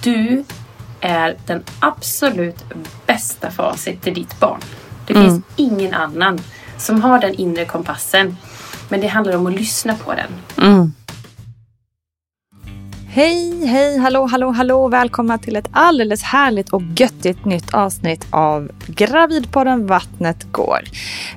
du är den absolut bästa facit till ditt barn. Det mm. finns ingen annan som har den inre kompassen. Men det handlar om att lyssna på den. Mm. Hej, hej, hallå, hallå, hallå. Välkomna till ett alldeles härligt och göttigt nytt avsnitt av Gravidpodden Vattnet går.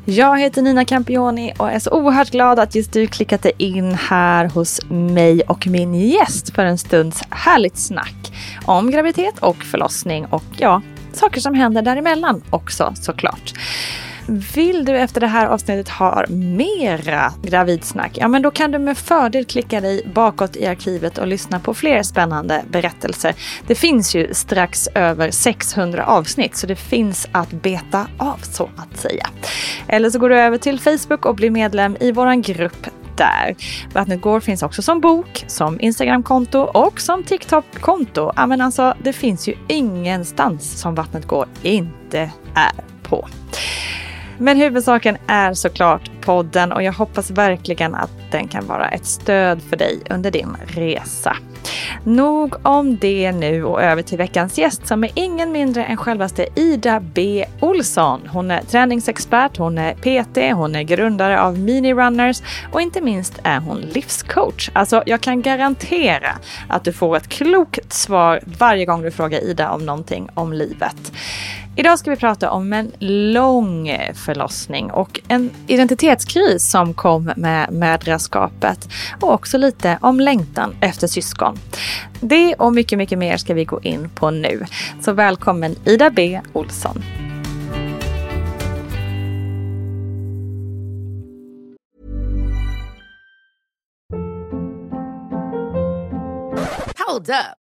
Jag heter Nina Campioni och är så oerhört glad att just du klickat dig in här hos mig och min gäst för en stunds härligt snack om graviditet och förlossning och ja, saker som händer däremellan också såklart. Vill du efter det här avsnittet ha mera gravidsnack? Ja, men då kan du med fördel klicka dig bakåt i arkivet och lyssna på fler spännande berättelser. Det finns ju strax över 600 avsnitt så det finns att beta av så att säga. Eller så går du över till Facebook och blir medlem i våran grupp där. Vattnet går finns också som bok, som Instagramkonto och som TikTok-konto. Ja, men alltså, det finns ju ingenstans som Vattnet går inte är på. Men huvudsaken är såklart podden och jag hoppas verkligen att den kan vara ett stöd för dig under din resa. Nog om det nu och över till veckans gäst som är ingen mindre än självaste Ida B Olsson. Hon är träningsexpert, hon är PT, hon är grundare av Mini Runners och inte minst är hon livscoach. Alltså jag kan garantera att du får ett klokt svar varje gång du frågar Ida om någonting om livet. Idag ska vi prata om en lång förlossning och en identitetskris som kom med mödraskapet och också lite om längtan efter syskon. Det och mycket, mycket mer ska vi gå in på nu. Så välkommen Ida B Olsson. Hold up.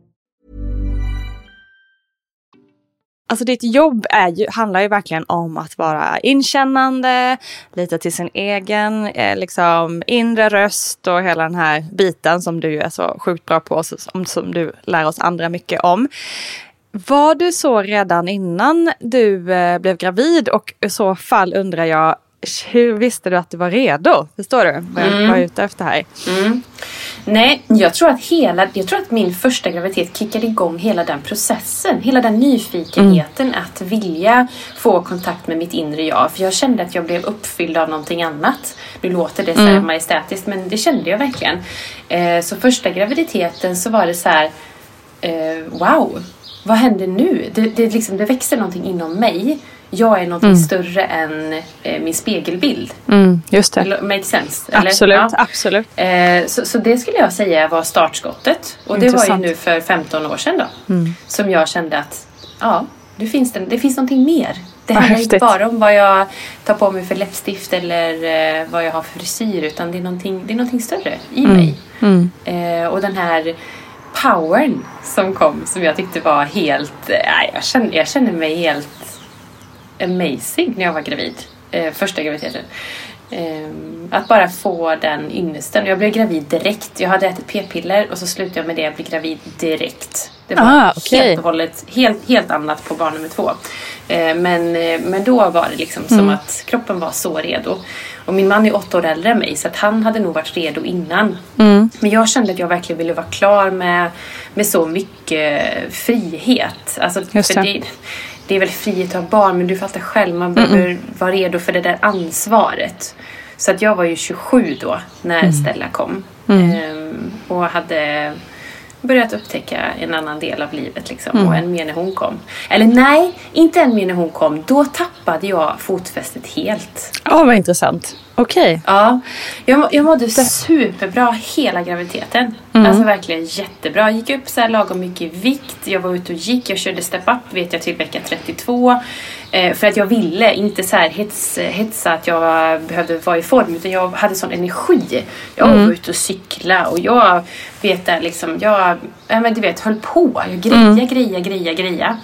Alltså ditt jobb är ju, handlar ju verkligen om att vara inkännande, lita till sin egen eh, liksom, inre röst och hela den här biten som du är så sjukt bra på, som, som du lär oss andra mycket om. Var du så redan innan du eh, blev gravid och i så fall undrar jag hur visste du att du var redo? Förstår du vad jag mm. var ute efter här? Mm. Nej, jag tror, att hela, jag tror att min första graviditet kickade igång hela den processen. Hela den nyfikenheten Mm. att vilja få kontakt med mitt inre jag. För jag kände att jag blev uppfylld av någonting annat. Nu låter det så Mm. här majestätiskt men det kände jag verkligen. Eh, så första graviditeten så var det så här eh, wow, vad händer nu? Det, det, liksom, det växer någonting inom mig. Jag är någonting större än eh, min spegelbild. Mm, just det. Make sense? eller? Absolut, Ja. absolut. Eh, så, så det skulle jag säga var startskottet. Och det Intressant. var ju nu för 15 år sedan då. Som jag kände att ja, det finns, det, det finns någonting mer. Det handlar inte bara om vad jag tar på mig för läppstift eller eh, vad jag har för frisyr. Utan det är någonting, det är någonting större i mig. Eh, och den här powern som kom som jag tyckte var helt... Eh, jag, känner, jag känner mig helt amazing när jag var gravid. Eh, första graviditeten. Ehm, att bara få den ynnesten. Jag blev gravid direkt. Jag hade ätit p-piller och så slutade jag med det. Jag blev gravid direkt. Det var Ah, okej. helt och hållet helt, helt annat på barn nummer två. Eh, men, eh, men då var det liksom som Mm. att kroppen var så redo. Och min man är åtta år äldre än mig så att han hade nog varit redo innan. Mm. Men jag kände att jag verkligen ville vara klar med, med så mycket frihet. Alltså, Just det. Det, är väl frihet att ha barn men du fattar själv, man behöver vara redo för det där ansvaret. Så att jag var ju 27 då när Mm. Stella kom. Ehm, och hade börjat upptäcka en annan del av livet liksom. Mm. Och än mer när hon kom. Eller nej, inte än mer när hon kom. Då tappade jag fotfästet helt. Åh, vad intressant. Okej. Ja, jag, jag mådde superbra hela graviditeten. Alltså verkligen jättebra. Jag gick upp så här lagom mycket i vikt. Jag var ute och gick. Jag körde step up vet jag till vecka 32. Eh, för att jag ville inte så här hets, hetsa att jag behövde vara i form. Utan jag hade sån energi. Jag var ute och cykla och jag vet där liksom. Jag ja, men du vet, höll på. Jag greja, greja, greja, greja.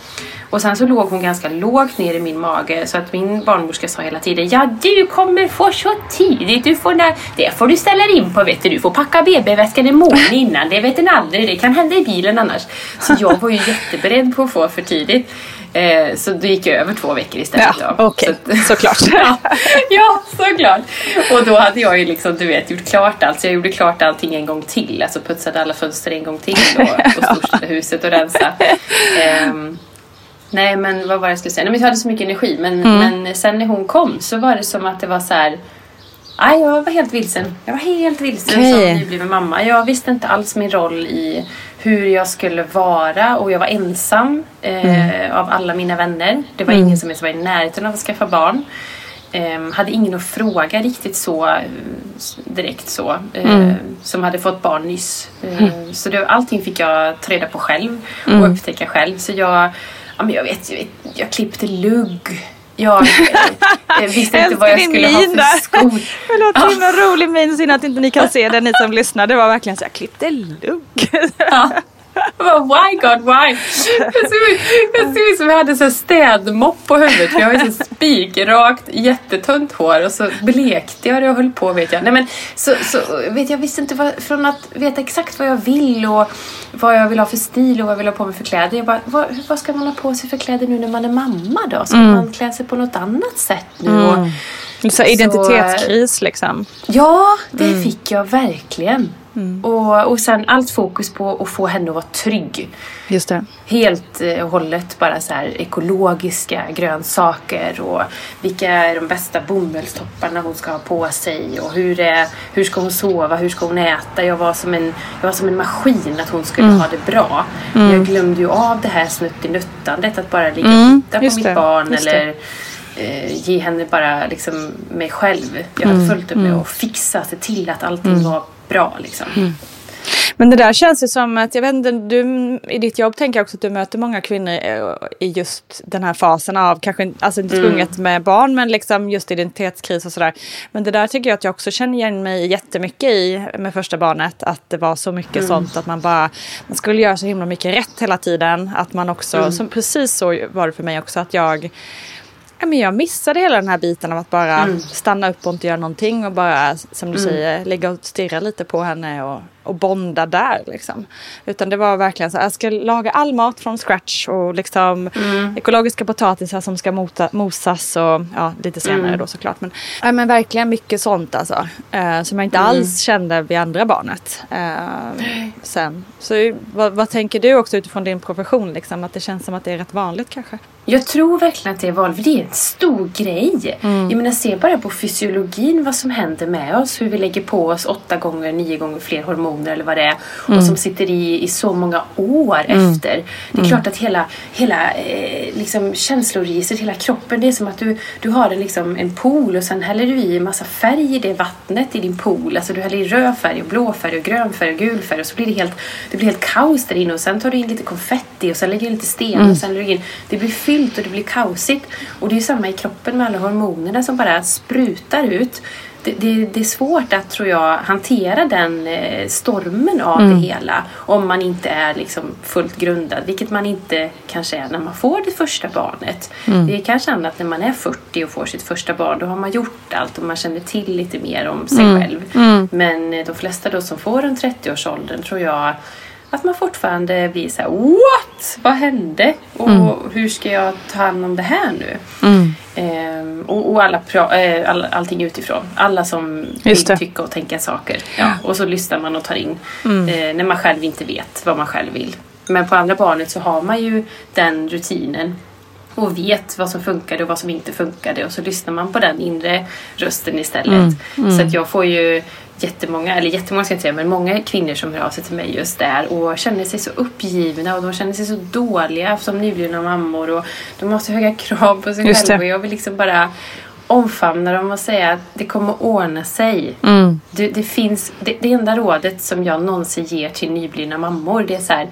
Och sen så låg hon ganska lågt ner i min mage så att min barnmorska sa hela tiden Ja du kommer få så tidigt, du får när, det får du ställa dig in på vet du. Du får packa BB-väskan en månad innan, det vet en aldrig, det kan hända i bilen annars. Så jag var ju jätteberedd på att få för tidigt. Eh, så det gick över två veckor istället. Ja, då. okej. Så att- Såklart. ja, ja, såklart. Och då hade jag ju liksom, du vet, gjort klart allt. Så jag gjorde klart allting en gång till. Alltså putsade alla fönster en gång till och, och storstädade huset och rensa. Ehm, nej, men vad var det jag skulle säga? Nej, men jag hade så mycket energi. Men, Mm. men sen när hon kom så var det som att det var så här. Aj, jag var helt vilsen. Jag var helt vilsen Okej. som nybliven mamma. Jag visste inte alls min roll i hur jag skulle vara och jag var ensam eh, av alla mina vänner. Det var ingen som ens var i närheten av att skaffa barn. Ehm, hade ingen att fråga riktigt så eh, direkt så. eh, Som hade fått barn nyss. Eh, Så det, allting fick jag ta reda på själv och upptäcka själv. Så jag, ja, men jag, vet, jag, vet, jag klippte lugg. Jag eh, visste inte vad jag skulle ha för skor. Låter himla rolig min, synd att inte ni kan se det ni som lyssnar. Det var verkligen så jag klippte lugg. Ja. Bara, why God why? Jag såg ut- som jag hade så städmopp på huvudet. För jag har ju så spikrakt jättetunt hår och så blekte jag det och höll på vet jag. Nej, men, så, så, vet jag visste inte vad, från att veta exakt vad jag vill och vad jag vill ha för stil och vad jag vill ha på mig för kläder. Jag bara, vad, vad ska man ha på sig för kläder nu när man är mamma då? Ska man klä sig på något annat sätt nu? Och, Så identitetskris liksom. Ja, det fick jag verkligen. Och, och sen allt fokus på att få henne att vara trygg. Just det. Helt eh, och hållet bara så här ekologiska grönsaker och vilka är de bästa bomullstopparna hon ska ha på sig och hur, är, hur ska hon sova, hur ska hon äta. Jag var som en, jag var som en maskin att hon skulle ha det bra. Jag glömde ju av det här snuttinuttandet att bara ligga och titta på just mitt det, barn just det. eller eh, ge henne bara liksom mig själv. Jag hade fullt upp med att fixa, se till att allting var bra liksom. Men det där känns ju som att, jag vet inte, du i ditt jobb tänker jag också att du möter många kvinnor eh, i just den här fasen av, kanske alltså inte tvunget med barn, men liksom just identitetskris och sådär. Men det där tycker jag att jag också känner igen mig jättemycket i med första barnet, att det var så mycket sånt att man bara, man skulle göra så himla mycket rätt hela tiden, att man också, som, precis så var det för mig också, att jag Ja, men jag missade hela den här biten av att bara stanna upp och inte göra någonting och bara, som du säger, ligga och stirra lite på henne och, och bonda där. Liksom. Utan det var verkligen så jag ska laga all mat från scratch och liksom Mm. ekologiska potatisar som ska mota, mosas och ja, lite senare Mm. då såklart. Men, ja, men verkligen mycket sånt alltså. Eh, som jag inte Mm. alls kände vid andra barnet. Eh, sen. Så vad, vad tänker du också utifrån din profession? Liksom, att det känns som att det är rätt vanligt kanske? Jag tror verkligen att det är vanligt. Det är en stor grej. Jag menar, se bara på fysiologin vad som händer med oss. Hur vi lägger på oss åtta gånger, nio gånger fler hormoner eller vad det är. Och som sitter i i så många år efter. Det är klart att hela, hela eh, liksom känsloregistret, hela kroppen. Det är som att du, du har en, liksom, en pool och sen häller du i en massa färg i det vattnet i din pool. Alltså du häller i röd färg och blå färg och grön färg och gul färg. Och så blir det helt, det blir helt kaos där inne. Och sen tar du in lite konfetti och sen lägger du lite sten. Och sen lägger du in, det blir fyllt och det blir kaosigt. Och det är samma i kroppen med alla hormonerna som bara sprutar ut. Det, det, det är svårt att, tror jag, hantera den eh, stormen av det hela om man inte är liksom fullt grundad, vilket man inte kanske är när man får det första barnet. Det är kanske annat när man är 40 och får sitt första barn. Då har man gjort allt och man känner till lite mer om sig själv. Men eh, de flesta då som får en 30-årsåldern tror jag att man fortfarande blir så här: What? Vad hände? Och hur ska jag ta hand om det här nu? Ehm, och och alla pra- eh, all, allting utifrån. Alla som vill tycka och tänka saker. Ja, och så lyssnar man och tar in eh, när man själv inte vet vad man själv vill. Men på andra barnet så har man ju den rutinen och vet vad som funkade och vad som inte funkade och så lyssnar man på den inre rösten istället. Så att jag får ju jättemånga, eller jättemånga ska jag inte säga, men många kvinnor som hör av sig till mig just där och känner sig så uppgivna och de känner sig så dåliga som nyblivna mammor och de har så höga krav på sig Just själva och jag vill liksom bara omfamna dem och säga att det kommer ordna sig. Du, det, finns, det, det enda rådet som jag någonsin ger till nyblivna mammor det är så här.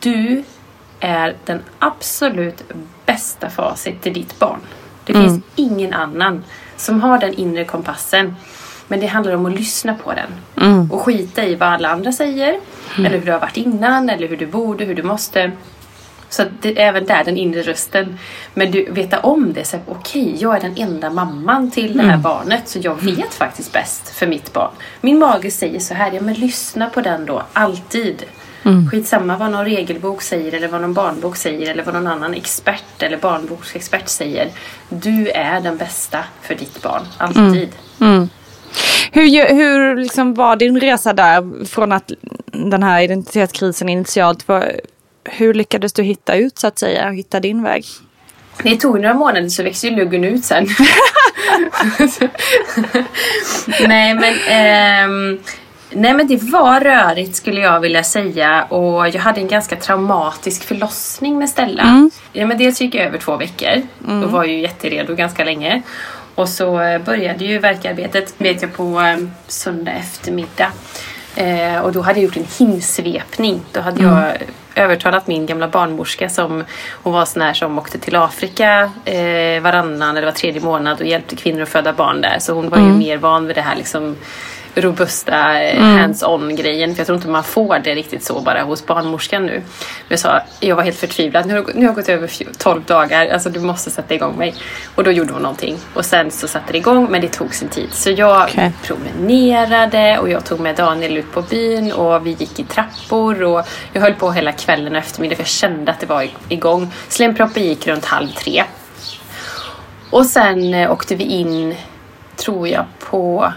Du är den absolut bästa facit till ditt barn. Det finns ingen annan som har den inre kompassen. Men det handlar om att lyssna på den. Och skita i vad alla andra säger. Eller hur du har varit innan. Eller hur du borde, hur du måste. Så det är även där den inre rösten. Men du veta om det. Okej, jag är den enda mamman till det här barnet. Så jag vet faktiskt bäst för mitt barn. Min mage säger så här. Ja men lyssna på den då. Alltid. Skitsamma vad någon regelbok säger eller vad någon barnbok säger eller vad någon annan expert eller barnboksexpert säger. Du är den bästa för ditt barn. Alltid. Hur, gö- hur liksom var din resa där från att den här identitetskrisen initialt var, hur lyckades du hitta ut så att säga, hitta din väg? Det tog några månader så växte ju luggen ut sen. nej men ehm, Nej men det var rörigt skulle jag vilja säga och jag hade en ganska traumatisk förlossning med Stella. Ja, men dels gick jag över två veckor och var ju jätteredo ganska länge. Och så eh, började ju verkarbetet vet jag på eh, söndag eftermiddag. Eh, och då hade jag gjort en hinsvepning. Då hade jag övertalat min gamla barnmorska som hon var sån här som åkte till Afrika eh, varannan eller var tredje månad och hjälpte kvinnor att föda barn där. Så hon var ju mer van vid det här liksom robusta eh, hands-on grejen. För jag tror inte man får det riktigt så bara hos barnmorskan nu. Men jag sa, jag var helt förtvivlad. Nu har, nu har jag gått över fj- 12 dagar. Alltså du måste sätta igång mig. Och då gjorde hon någonting. Och sen så satte det igång men det tog sin tid. Så jag Okej. promenerade och jag tog med Daniel ut på byn och vi gick i trappor och jag höll på hela kvällen och eftermiddagen för jag kände att det var igång. Slemproppen gick runt halv tre. Och sen eh, åkte vi in, tror jag, på...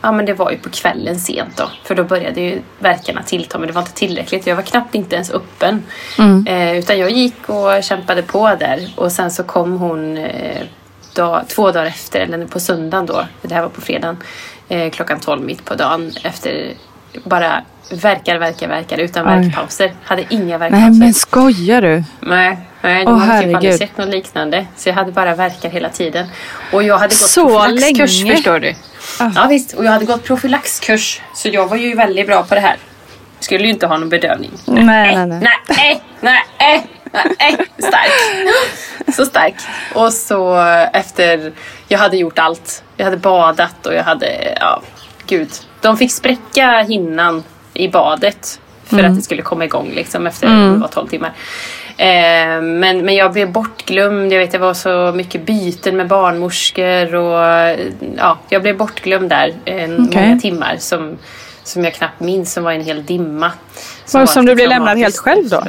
Ja men det var ju på kvällen sent då. För då började ju verkarna tillta men det var inte tillräckligt. Jag var knappt inte ens öppen. Eh, utan jag gick och kämpade på där. Och sen så kom hon eh, dag, två dagar efter, eller på söndagen då. Det här var på fredagen. Eh, klockan 12 mitt på dagen. Efter bara verkar, verkar, verkar utan Oj. verkpauser. Hade inga Nej verkpauser. men skojar du? Nej, nej de hade typ aldrig sett något liknande. Så jag hade bara verkar hela tiden. Och jag hade gått Så länge? förstår du. Ja visst, och jag hade gått profylaxkurs. Så jag var ju väldigt bra på det här. Skulle ju inte ha någon bedövning. Nej, nej, nej. Nej, nej, nej, nej. Stark. Så stark. Och så efter, jag hade gjort allt. Jag hade badat och jag hade, ja, gud. De fick spräcka hinnan i badet för att det skulle komma igång liksom efter var 12 timmar. Eh, men, men jag blev bortglömd. Jag vet det var så mycket byten med barnmorskor och ja, jag blev bortglömd där eh, Okej. många timmar som, som jag knappt minns som var en hel dimma. Som, var som du blev lämnad helt själv då?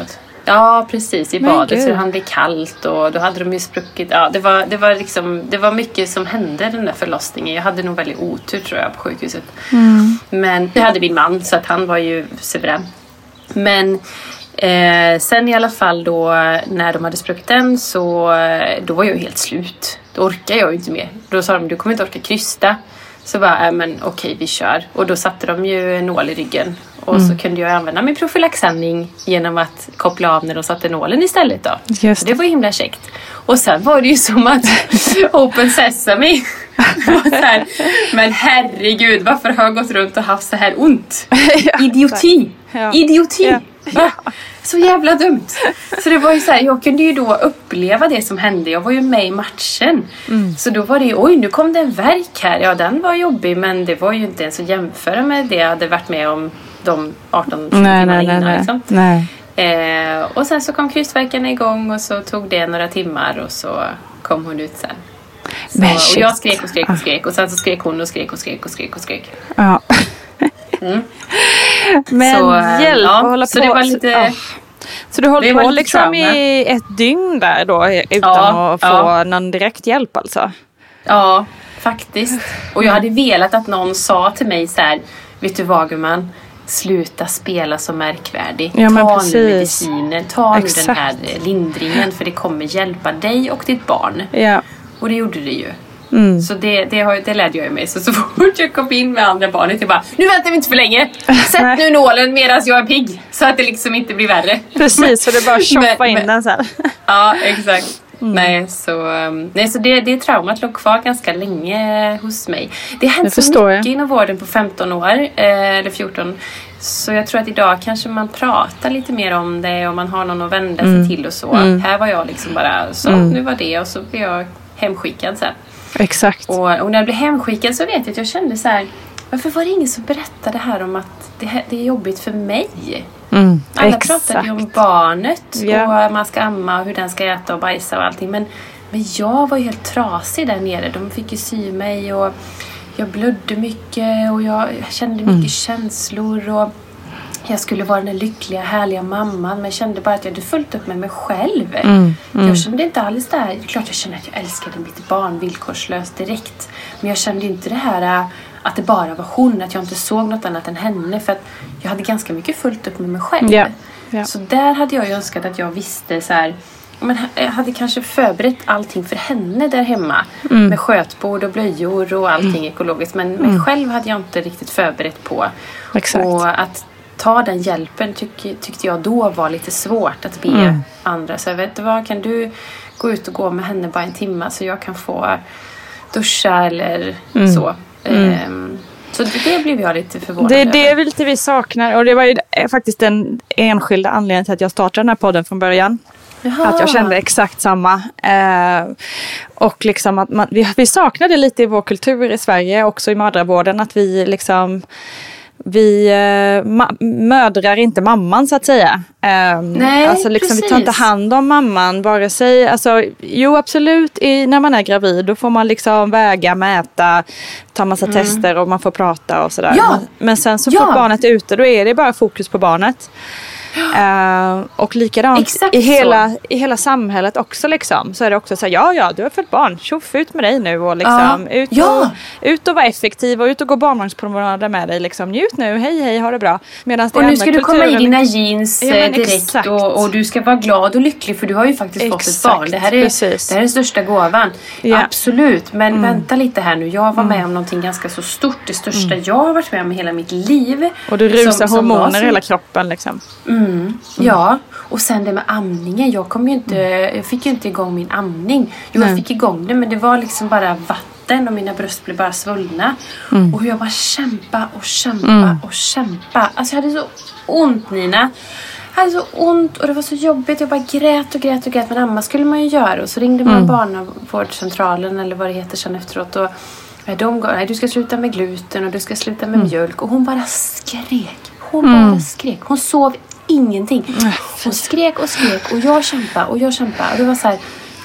Ja, precis. I Men badet. Så gud. det hann bli kallt och då hade de ju spruckit. Ja, det, var, det, var liksom, det var mycket som hände den där förlossningen. Jag hade nog väldigt otur tror jag på sjukhuset. Men det hade min man så att han var ju suverän. Men eh, sen i alla fall då när de hade spruckit den så eh, då var jag ju helt slut. Då orkar jag ju inte mer. Då sa de du kommer inte orka krysta. Så bara, äh, men okej vi kör. Och då satte de ju nål i ryggen. Och så kunde jag använda min profylaxandning genom att koppla av när de satte nålen istället då. Just Så det var himla käckt. Och sen var det ju som att Open Sesame här, Men herregud, varför har jag gått runt och haft så här ont? Idioti! Ja. Idioti! Ja. Så jävla dumt. Så det var ju så här, jag kunde ju då uppleva det som hände. Jag var ju med i matchen. Mm. Så då var det ju, oj nu kom det en verk här. Ja den var jobbig men det var ju inte ens att jämföra med det jag hade varit med om de 18 Nej, timmarna innan. nej. Liksom. nej. Eh, och sen så kom krystvärkarna igång och så tog det några timmar och så kom hon ut sen. Så, och jag skrek och skrek och skrek och sen så skrek hon och skrek och skrek och skrek och skrek. Ja. Men Så, eh, hjälp ja, att hålla så på. det var lite- ja. Så du höll på liksom i ett dygn där då utan Ja, att få ja. någon direkt hjälp alltså? Ja, faktiskt. Och jag hade velat att någon sa till mig så här, vet du vad gumman? Sluta spela så märkvärdig. Ja, ta precis. nu medicinen, ta nu den Exakt. här lindringen för det kommer hjälpa dig och ditt barn. Ja. Och det gjorde det ju. Mm. Så det, det, har, det lärde jag ju mig. Så, så fort jag kom in med andra barnet, jag bara Nu väntar vi inte för länge! Sätt nu nålen medan jag är pigg! Så att det liksom inte blir värre. Precis, så det är bara att tjoffa in men- den sen. Ja, exakt. Nej, så, um, nej, så det, det traumat låg kvar ganska länge hos mig. Det har hänt så förstår jag. mycket inom vården på 15 år, eh, eller 14. Så jag tror att idag kanske man pratar lite mer om det och man har någon att vända sig till och så. Här var jag liksom bara så, nu var det och så blev jag hemskickad sen. Exakt. Och, och när jag blev hemskickad så vet jag att jag kände så här. Varför var det ingen som berättade här om att det, här, det är jobbigt för mig? Mm. Alla Exakt. pratade ju om barnet Ja. och man ska amma och hur den ska äta och bajsa och allting. Men, men jag var ju helt trasig där nere. De fick ju sy mig och jag blödde mycket och jag kände mycket Mm. känslor. Och jag skulle vara den lyckliga, härliga mamman men jag kände bara att jag hade fullt upp med mig själv. Mm, Jag kände inte alls det här. Det är klart jag kände att jag älskade mitt barn villkorslöst direkt. Men jag kände inte det här äh, att det bara var hon, att jag inte såg något annat än henne. För att jag hade ganska mycket fullt upp med mig själv. Ja, ja. Så där hade jag ju önskat att jag visste så här. Men jag hade kanske förberett allting för henne där hemma. Mm. Med skötbord och blöjor och allting ekologiskt. Men mig själv hade jag inte riktigt förberett på. Exakt. Och att ta den hjälpen tyck, tyckte jag då var lite svårt att be Mm. andra. Så jag vet du vad, kan du gå ut och gå med henne bara en timme så jag kan få duscha eller Mm. så. Ehm, så det, blev jag lite förvånad Det är det över. lite vi saknar och det var ju eh, faktiskt den enskilda anledningen till att jag startade den här podden från början. Jaha. Att jag kände exakt samma. Eh, och liksom att man, vi, vi saknade lite i vår kultur i Sverige, också i mödravården, att vi liksom vi eh, ma- mödrar inte mamman så att säga. Eh, Nej, alltså liksom, vi tar inte precis. hand om mamman vare sig, alltså, jo absolut i, när man är gravid då får man liksom väga, mäta, ta massa tester och man får prata och sådär. Mm. Ja! Men, men sen så Ja! fort barnet är ute då är det bara fokus på barnet. Eh, och likadant Exakt i så. hela, i hela samhället också liksom. Så är det också så här, ja ja du har fött barn, tjoff ut med dig nu och liksom Ja. ut, Ja. och, ut och vara effektiv och ut och gå barnvagnspromenader med dig liksom. Njut nu, hej hej, ha det bra. Medans det Och nu ska du komma i dina jeans Ja, eh, direkt exakt. och, och du ska vara glad och lycklig för du har ju faktiskt fått ett Exakt, barn. Det här är, precis. det här är den största gåvan. Ja. Mm. Absolut, men vänta lite här nu. Jag var med om någonting ganska så stort. Det största jag har varit med om i hela mitt liv. Och du rusar Som- som hormoner i hela kroppen liksom. Ja, och sen det med amningen. Jag, kom inte, jag fick ju inte igång min amning. Jo, jag fick igång det men det var liksom bara vatten och mina bröst blev bara svullna. Och hur jag bara kämpa och kämpa och kämpa. Alltså jag hade så ont Nina. Jag hade så ont och det var så jobbigt. Jag bara grät och grät och grät. Men amma skulle man ju göra. Och så ringde man barnavårdscentralen eller vad det heter sen efteråt. Och de gav, nej, du ska sluta med gluten och du ska sluta med mjölk. Och hon bara skrek. Hon bara skrek. Hon sov ingenting. Hon skrek och skrek och jag kämpade och jag kämpade. Och det var så här,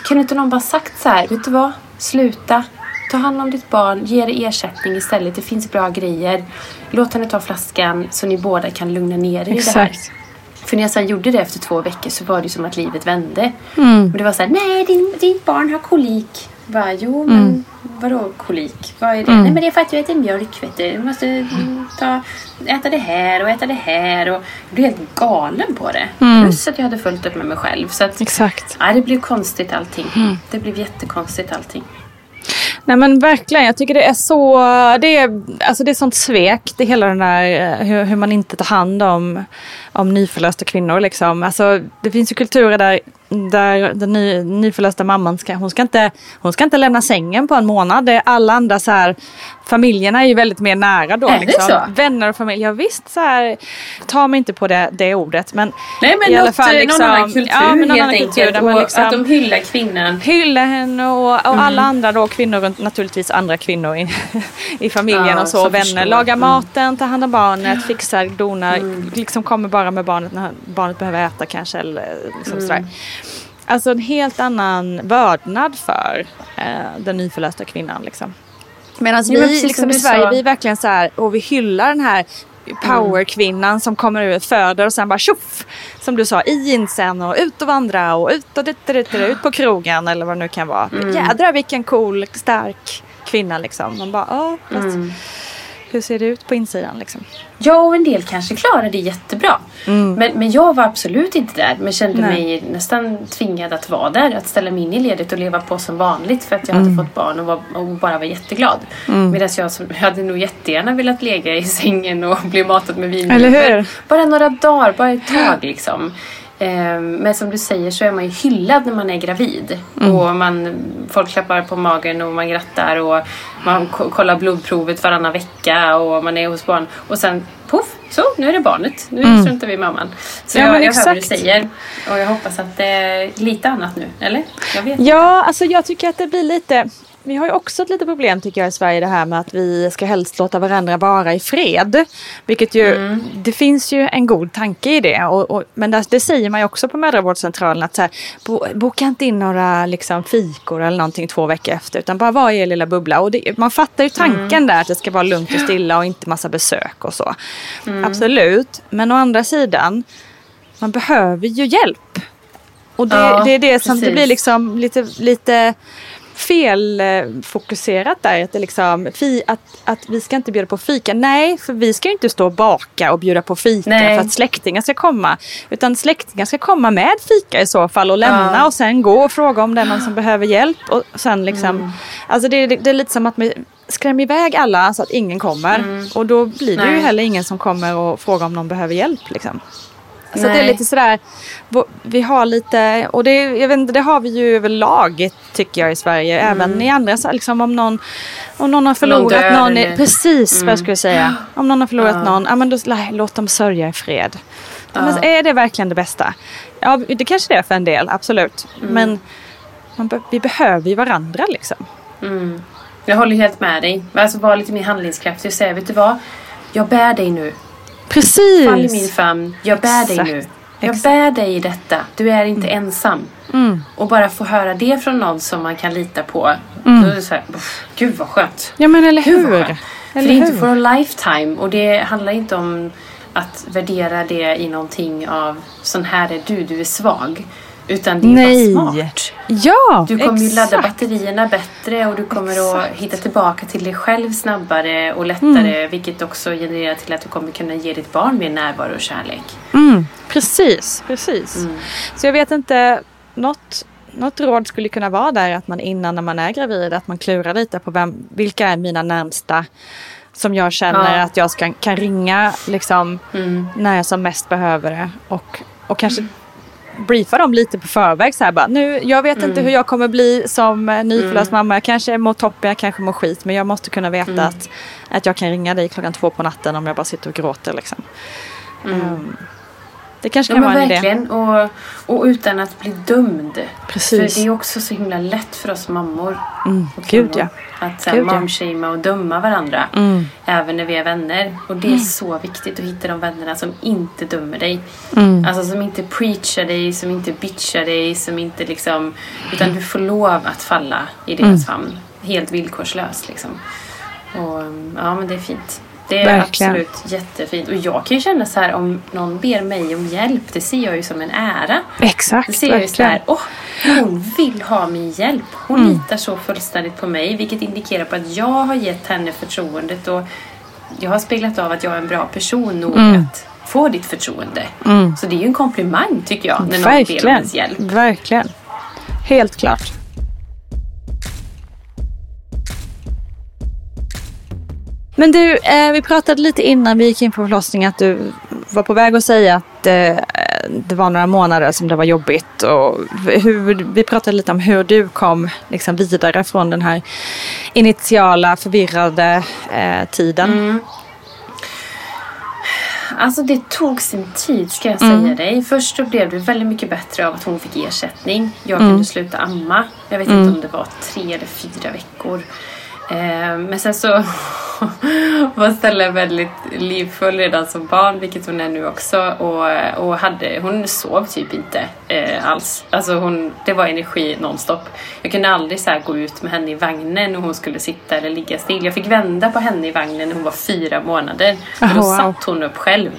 kunde inte någon bara sagt så här, vet du vad? Sluta. ta hand om ditt barn, ge det ersättning istället. Det finns bra grejer. Låt henne ta flaskan så ni båda kan lugna ner er i det här. För när jag sen gjorde det efter två veckor så var det som att livet vände. Mm. Och det var så här, nej din, ditt barn har kolik. Bara, jo men vadå kolik? Vad är det? Mm. Nej men det är för att du äter mjölk vet du. Du måste mm, ta, äta det här och äta det här. Och jag blev helt galen på det. Plus att jag hade fullt upp med mig själv. Så att, Exakt. ja, det blev konstigt allting. Det blev jättekonstigt allting. Nej men verkligen, jag tycker det är så, det är, alltså det är sånt svek, det är hela den där eh, hur, hur man inte tar hand om, om nyförlösta kvinnor liksom. Alltså det finns ju kulturer där, där den ny, nyförlösta mamman ska, hon ska, inte, hon ska inte lämna sängen på en månad. Det alla andra så här, familjerna är ju väldigt mer nära då. Är det liksom. så? Vänner och familj, ja visst så här, ta mig inte på det, det ordet men Nej men i alla något, fall eh, liksom, någon annan kultur ja, helt annan enkelt. kultur och liksom, att de hyllar kvinnan. hylla henne och, och Mm. alla andra då kvinnor runt, naturligtvis andra kvinnor i, i familjen Ja, och så, så vänner. förstår. Lagar Mm. maten, tar hand om barnet, fixar, donar, liksom kommer bara med barnet när barnet behöver äta kanske eller liksom Mm. sådär. Alltså en helt annan vördnad för eh, den nyförlösta kvinnan liksom. Medan vi precis liksom som i Sverige, sa. vi är verkligen så här, och vi hyllar den här powerkvinnan som kommer ut, föder och sen bara tjoff! Som du sa, i jeansen och ut och vandra och ut och dit, dit, dit, ut på krogen eller vad det nu kan vara. Jädrar vilken cool, stark kvinna liksom. Man bara, ja, fast hur ser det ut på insidan liksom? Ja, och en del kanske klarar det jättebra. Men, men jag var absolut inte där. Men kände Nej. mig nästan tvingad att vara där. Att ställa mig in i ledet och leva på som vanligt. För att jag hade fått barn och, var, och bara var jätteglad. Medan jag, som, jag hade nog jättegärna velat ligga i sängen och bli matad med vin. Eller hur? Bara några dagar, bara ett tag liksom. Ehm, Men som du säger så är man ju hyllad när man är gravid. Och man, folk klappar på magen och man grattar och man ko- kollar blodprovet varannan vecka och man är hos barn. Och sen poff, så nu är det barnet. Nu struntar vi i mamman. Så Ja, jag, jag hör vad du säger. Och jag hoppas att det är lite annat nu. Eller? Jag vet Ja, alltså jag tycker att det blir lite... Vi har ju också ett litet problem tycker jag i Sverige det här med att vi ska helst låta varandra vara i fred. Vilket ju, det finns ju en god tanke i det. Och, och, men det, det säger man ju också på mödravårdscentralen att så här, bo, boka inte in några liksom, fikor eller någonting två veckor efter. Utan bara vara i er lilla bubbla. Och det, man fattar ju tanken där att det ska vara lugnt och stilla och inte massa besök och så. Absolut. Men å andra sidan, man behöver ju hjälp. Och det, Ja, det är det som det blir liksom lite, lite felfokuserat där. Att, det liksom, fi, att, att vi ska inte bjuda på fika. Nej, för vi ska ju inte stå och baka och bjuda på fika Nej. för att släktingar ska komma. Utan släktingar ska komma med fika i så fall och lämna Ja. och sen gå och fråga om det är någon som behöver hjälp. Och sen liksom, Mm. Alltså det, det, det är lite som att man skrämmer iväg alla så att ingen kommer. Och då blir det ju Mm. Nej. heller ingen som kommer och frågar om någon behöver hjälp. Liksom. Så det är lite sådär, vi har lite, och det, jag vet inte, det har vi ju överlag tycker jag i Sverige. Även i andra, så liksom om någon, om någon har förlorat någon, i- eller- precis vad jag skulle säga. Om någon har förlorat Ja. någon, ja men då, nej, låt dem sörja i fred. Ja. Men är det verkligen det bästa? Ja, det kanske det är för en del, absolut. Men man vi behöver ju varandra liksom. Jag håller helt med dig. Alltså var lite mer handlingskraftig och säga, vet du vad? Jag bär dig nu. Precis! Fall i min famn. Jag bär dig Exakt. nu. Jag Exakt. Mm. bär dig i detta. Du är inte ensam. Och bara få höra det från någon som man kan lita på. Då är det så här, "Uff, gud vad skönt. Ja men eller vad hur? skönt. För Eller det är inte hur? for a lifetime. Och det handlar inte om att värdera det i någonting av sån här är du, du är svag. Utan det är Nej. bara smart. Ja, Du kommer ju ladda exakt. batterierna bättre och du kommer att hitta tillbaka till dig själv snabbare och lättare. Mm. Vilket också genererar till att du kommer kunna ge ditt barn mer närvaro och kärlek. Mm, precis, precis. Mm. Så jag vet inte, något, något råd skulle kunna vara där att man innan när man är gravid att man klurar lite på vem, vilka är mina närmsta som jag känner Ja. att jag ska, kan ringa liksom Mm. när jag som mest behöver det. Och, och kanske briefa dem lite på förväg. Så här bara, nu, jag vet inte Mm. hur jag kommer bli som eh, nyförlöst mamma. Jag kanske mår toppen, jag kanske mår skit. Men jag måste kunna veta Mm. att, att jag kan ringa dig klockan två på natten om jag bara sitter och gråter. Liksom. Ehm, det kanske Mm. Ja kan men vara en idé. verkligen. Och, och utan att bli dömd. Precis. För det är också så himla lätt för oss mammor. Mm, gud ja. Att ja. momshamea och döma varandra. Mm. Även när vi är vänner. Och det är så viktigt att hitta de vännerna som inte dömer dig. Mm. Alltså som inte preachar dig, som inte bitchar dig, som inte liksom... Utan du får lov att falla i deras famn. helt villkorslöst. Liksom. Och, ja, men det är fint. Det är Verkligen. absolut jättefint. Och jag kan ju känna så här om någon ber mig om hjälp, det ser jag ju som en ära. Exakt, Det ser jag ju så verkligen. här, åh, hon vill ha min hjälp. Hon Mm. litar så fullständigt på mig, vilket indikerar på att jag har gett henne förtroendet och jag har speglat av att jag är en bra person nog Mm. att få ditt förtroende. Så det är ju en komplimang tycker jag, när någon ber om Verkligen. ens hjälp. Verkligen. Helt klart. Men du, eh, vi pratade lite innan vi gick in på förlossningen att du var på väg att säga att eh, det var några månader som det var jobbigt. Och hur, vi pratade lite om hur du kom liksom, vidare från den här initiala förvirrade eh, tiden. Mm. Alltså det tog sin tid ska jag Mm. säga dig. Först så blev det väldigt mycket bättre av att hon fick ersättning. Jag Mm. kunde sluta amma. Jag vet inte om det var tre eller fyra veckor. Eh, men sen så var Stella väldigt livfull redan som barn, vilket hon är nu också. Och, och hade, hon sov typ inte eh, alls. Alltså hon, det var energi nonstop. Jag kunde aldrig så gå ut med henne i vagnen och hon skulle sitta eller ligga still. Jag fick vända på henne i vagnen när hon var fyra månader. Och då wow. satt hon upp själv.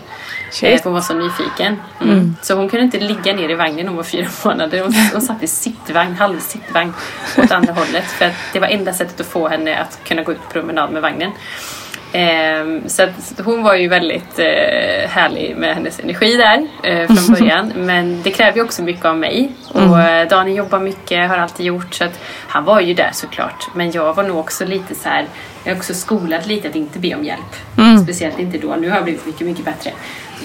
Shit. Eh, hon var så nyfiken. Mm. Så hon kunde inte ligga ner i vagnen när hon var fyra månader. Hon, hon satt i sittvagn, halvsittvagn åt andra hållet. För att det var enda sättet att få henne att kunna gå ut på promenad med vagnen. Ehm, så att så hon var ju väldigt eh, härlig med hennes energi där eh, från början. Men det kräver ju också mycket av mig. Och eh, Daniel jobbar mycket, har alltid gjort. Så att han var ju där såklart. Men jag var nog också lite så här. Jag är också skolad lite att inte be om hjälp. Speciellt inte då. Nu har jag blivit mycket, mycket bättre.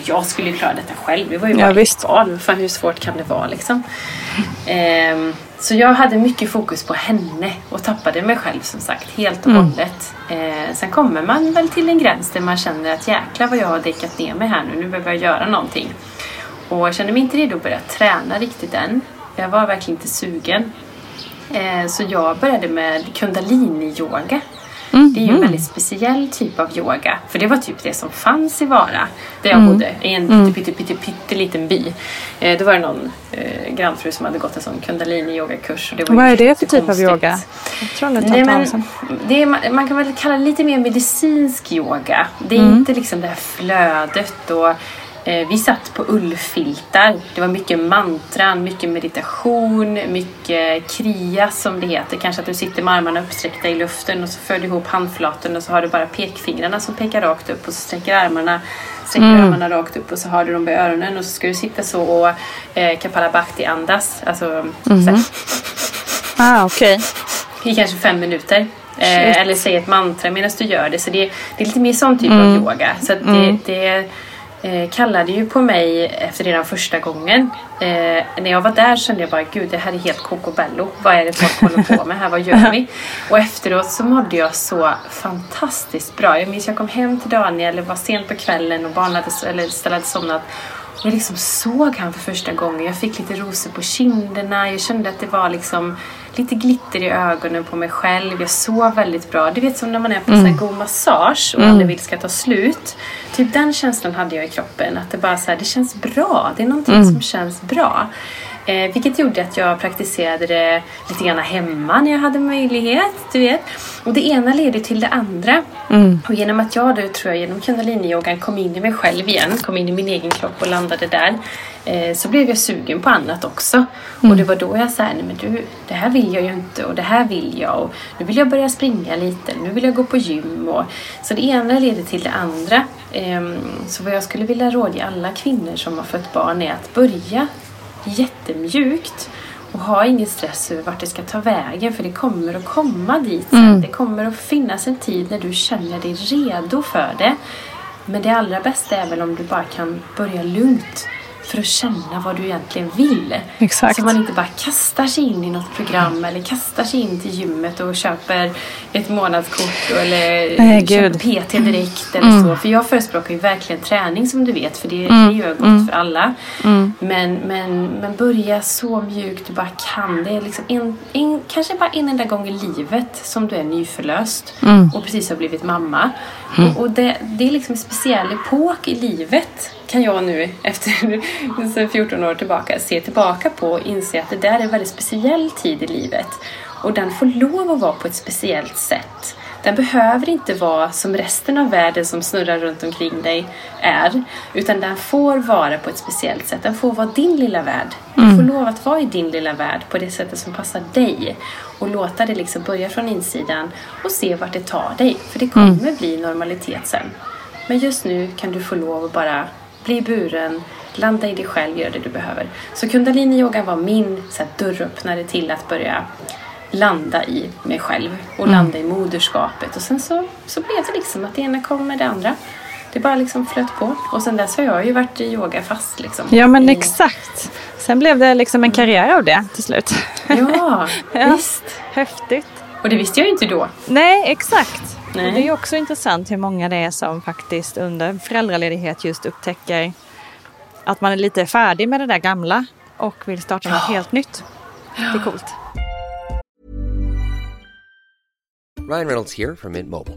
Jag skulle ju klara detta själv. Jag var ju Ja, bara ett visst. barn. Fan, hur svårt kan det vara liksom? Ehm, så jag hade mycket fokus på henne och tappade mig själv som sagt helt och hållet. Eh, sen kommer man väl till en gräns där man känner att jäklar vad jag har däckat ner mig här nu. Nu behöver jag göra någonting. Och jag kände mig inte redo att börja träna riktigt än. Jag var verkligen inte sugen. Eh, så jag började med kundalini-yoga. Det är ju en väldigt speciell typ av yoga. För det var typ det som fanns i Vara. Där jag bodde. I en pytte, pytte, pytte, pytteliten by. Eh, då var det någon eh, grannfru som hade gått en sån kundalini-yogakurs. Vad är det för typ av jättekonstigt. yoga? Jag tror aldrig Nej, men, det är, man- kan väl kalla det lite mer medicinsk yoga. Det är inte liksom det här flödet och vi satt på ullfiltar. Det var mycket mantran, mycket meditation, mycket kria som det heter. Kanske att du sitter med armarna uppsträckta i luften och så för du ihop handflaten och så har du bara pekfingrarna som pekar rakt upp och så sträcker armarna Sträcker armarna rakt upp och så har du dem vid öronen och så ska du sitta så och eh, kapalabhati andas. Alltså så här, Ah, okej. i kanske fem minuter. Eh, eller säg ett mantra medan du gör det. Så det, det är lite mer sån typ Mm. av yoga. Så det, det eh, kallade ju på mig efter redan första gången. Eh, när jag var där kände jag bara gud det här är helt kokobello. Vad är det folk håller på med här? Vad gör vi? Och efteråt så mådde jag så fantastiskt bra. Jag minns jag kom hem till Daniel, det var sent på kvällen och barnen hade, eller hade somnat. Jag liksom såg han för första gången. Jag fick lite rosor på kinderna. Jag kände att det var liksom lite glitter i ögonen på mig själv. Jag sov väldigt bra. Du vet som när man är på en sån här god massage och aldrig vill ska ta slut. Typ den känslan hade jag i kroppen. Att det bara så här, det känns bra. Det är någonting som känns bra. Eh, vilket gjorde att jag praktiserade det lite grann hemma när jag hade möjlighet. Du vet. Och det ena leder till det andra. Och genom att jag då, tror jag, genom kundaliniyogan kom in i mig själv igen, kom in i min egen kropp och landade där. Eh, så blev jag sugen på annat också. Och det var då jag sa, nej men du, det här vill jag ju inte och det här vill jag. Och nu vill jag börja springa lite, nu vill jag gå på gym. Och, så det ena leder till det andra. Ehm, så vad jag skulle vilja rådge alla kvinnor som har fött barn är att börja jättemjukt och ha ingen stress över vart det ska ta vägen för det kommer att komma dit sen. Det kommer att finnas en tid när du känner dig redo för det. Men det allra bästa är väl om du bara kan börja lugnt för att känna vad du egentligen vill. Exakt. Så man inte bara kastar sig in i något program eller kastar sig in till gymmet och köper ett månadskort eller Nej, köper. PT direkt eller så. För jag förespråkar ju verkligen träning som du vet för det, det gör gott för alla. Men, men, men börja så mjukt du bara kan. Det är liksom en, en, kanske bara en enda gång i livet som du är nyförlöst och precis har blivit mamma. Och, och det, det är liksom en speciell epok i livet kan jag nu efter sen 14 år tillbaka se tillbaka på och inse att det där är en väldigt speciell tid i livet. Och den får lov att vara på ett speciellt sätt. Den behöver inte vara som resten av världen som snurrar runt omkring dig är. Utan den får vara på ett speciellt sätt. Den får vara din lilla värld. Du får lov att vara i din lilla värld på det sättet som passar dig. Och låta det liksom börja från insidan och se vart det tar dig. För det kommer bli normalitet sen. Men just nu kan du få lov att bara bli buren, landa i dig själv, göra det du behöver. Så kundalini-yoga var min så här, dörröppnare till att börja landa i mig själv och landa i moderskapet. Och sen så, så blev det liksom att det ena kom med det andra. Det bara liksom flöt på. Och sen dess har jag ju varit i yoga fast liksom. Ja men I- exakt. Sen blev det liksom en karriär av det till slut. Ja, Ja. visst. Häftigt. Och det visste jag ju inte då. Nej, exakt. Nej. Det är också intressant hur många det är som faktiskt under föräldraledighet just upptäcker att man är lite färdig med det där gamla och vill starta något helt nytt. Det är coolt. Ryan Reynolds here from Mint Mobile.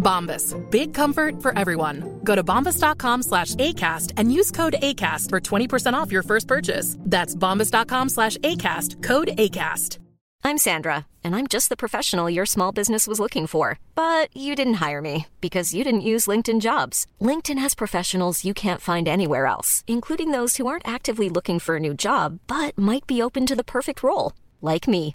Bombas. Big comfort for everyone. Go to bombas.com slash ACAST and use code ACAST for 20% off your first purchase. That's bombas.com slash ACAST. Code ACAST. I'm Sandra, and I'm just the professional your small business was looking for. But you didn't hire me because you didn't use LinkedIn jobs. LinkedIn has professionals you can't find anywhere else, including those who aren't actively looking for a new job but might be open to the perfect role, like me.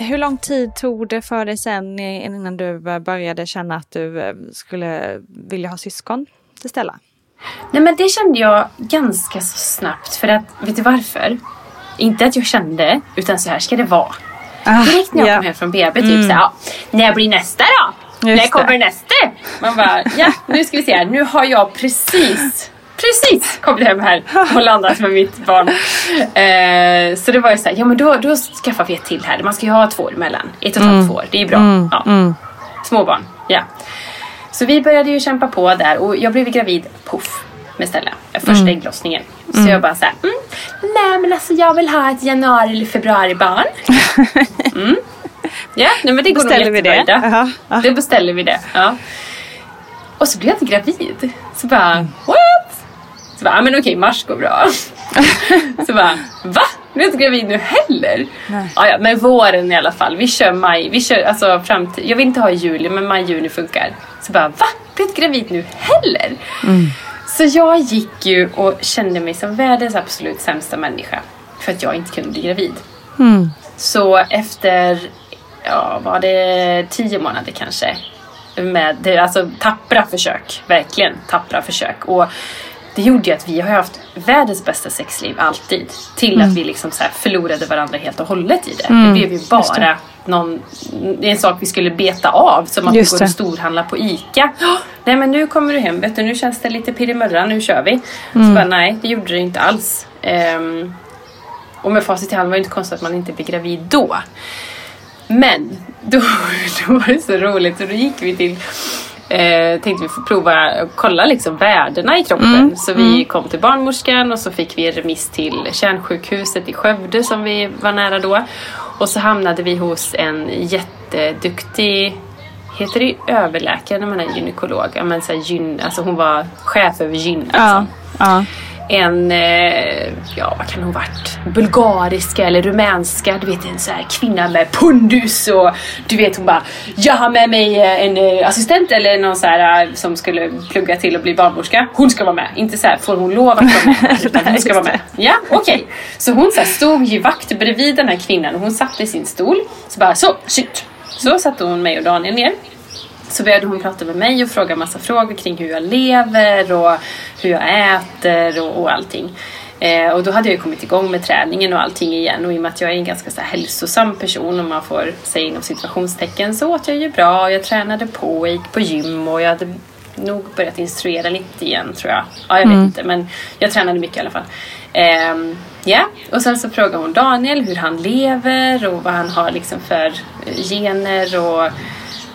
Hur lång tid tog det för dig sen innan du började känna att du eh, skulle vilja ha syskon till Stella? Nej men det kände jag ganska så snabbt. För att, vet du varför? Inte att jag kände, utan så här ska det vara. Ah, Direkt när jag ja. kom hem från BB, typ Mm. så här, ja, när blir nästa då? Just när det. kommer nästa? Man bara, ja nu ska vi se här, nu har jag precis Precis kommit hem här och landat med mitt barn. Eh, så det var ju så här, ja men då, då skaffar vi ett till här. Man ska ju ha två år emellan. Ett och ett halvt Mm. år, det är bra. Mm, Ja. mm. Småbarn, ja. Så vi började ju kämpa på där och jag blev gravid, poff, med Stella. Första Mm. ägglossningen. Så Mm. jag bara såhär, mm, nej men alltså jag vill ha ett januari eller februari barn. Mm. Ja, nej men det går Beställer nog vi jättebra det? Ida. Jaha, ja. Det beställer vi det, ja. Och så blev jag inte gravid. Så bara, Mm. what? Så bara, ja, men okej, mars går bra. så bara, va? Du är inte gravid nu heller? Nej. Ja, ja, men våren i alla fall. Vi kör maj. Vi kör alltså fram till, jag vill inte ha juli, men maj, juni funkar. Så bara, va? Är inte gravid nu heller? Mm. Så jag gick ju och kände mig som världens absolut sämsta människa. För att jag inte kunde bli gravid. Mm. Så efter, ja var det tio månader kanske. Med alltså tappra försök. Verkligen tappra försök. Och det gjorde ju att vi har haft världens bästa sexliv alltid. Till Mm. att vi liksom så förlorade varandra helt och hållet i det. Mm, Det blev ju bara det. någon, en sak vi skulle beta av. Som att Just vi går och storhandlar på ICA. "Åh, Nej men nu kommer du hem, vet du, nu känns det lite pirrimurra, nu kör vi. Mm. Så bara, nej det gjorde det inte alls. Ehm, och med facit i hand var det inte konstigt att man inte blev gravid då. Men då, då var det så roligt och då gick vi till Eh, tänkte vi få prova och kolla liksom värdena i kroppen. Mm, Så vi mm. kom till barnmorskan och så fick vi en remiss till kärnsjukhuset i Skövde som vi var nära då. Och så hamnade vi hos en jätteduktig Heter det överläkare när man är gynekolog? Ja, men så här, gyn, alltså hon var chef över gyn. Liksom Ja. ja. En, eh, ja vad kan hon varit? Bulgariska eller rumänska, du vet en sån här kvinna med pundus och du vet hon bara Jag har med mig eh, en eh, assistent eller någon så här som skulle plugga till och bli barnmorska. Hon ska vara med. Inte så här, får hon lov att vara med? Utan hon ska vara med. Ja, okej. Så hon så stod ju vakt bredvid den här kvinnan och hon satt i sin stol. Så bara så, shit. Så satte hon mig och Daniel ner. Så började hon prata med mig och fråga massa frågor kring hur jag lever och hur jag äter och, och allting. Eh, och då hade jag ju kommit igång med träningen och allting igen och i och med att jag är en ganska så här, hälsosam person om man får säga inom situationstecken så åt jag ju bra, jag tränade på, jag gick på gym och jag hade nog börjat instruera lite igen tror jag. Ja, jag vet Mm. inte men jag tränade mycket i alla fall. Ehm, Ja, och sen så frågade hon Daniel hur han lever och vad han har liksom för gener och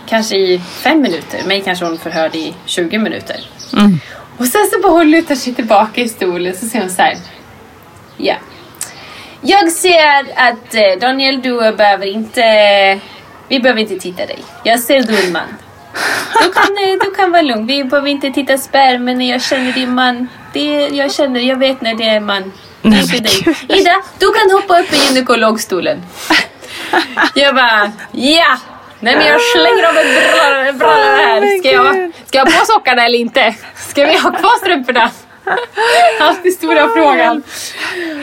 kanske i fem minuter. Mig kanske hon förhörde i 20 minuter. Mm. Och sen så bara hon lutar sig tillbaka i stolen så säger hon så här. Ja. Jag ser att eh, Daniel du behöver inte, vi behöver inte titta dig. Jag ser du är en man. Du kan, eh, du kan vara lugn, vi behöver inte titta spermen jag känner din man. Det, jag känner, jag vet när det är en man. Det är inte dig. Ida, du kan hoppa upp i gynekologstolen. Jag bara, ja! Nej men jag slänger av ett brallor brallor här. Ska jag, ska jag ha på sockarna eller inte? Ska vi ha kvar strumporna? Alltid stora frågan.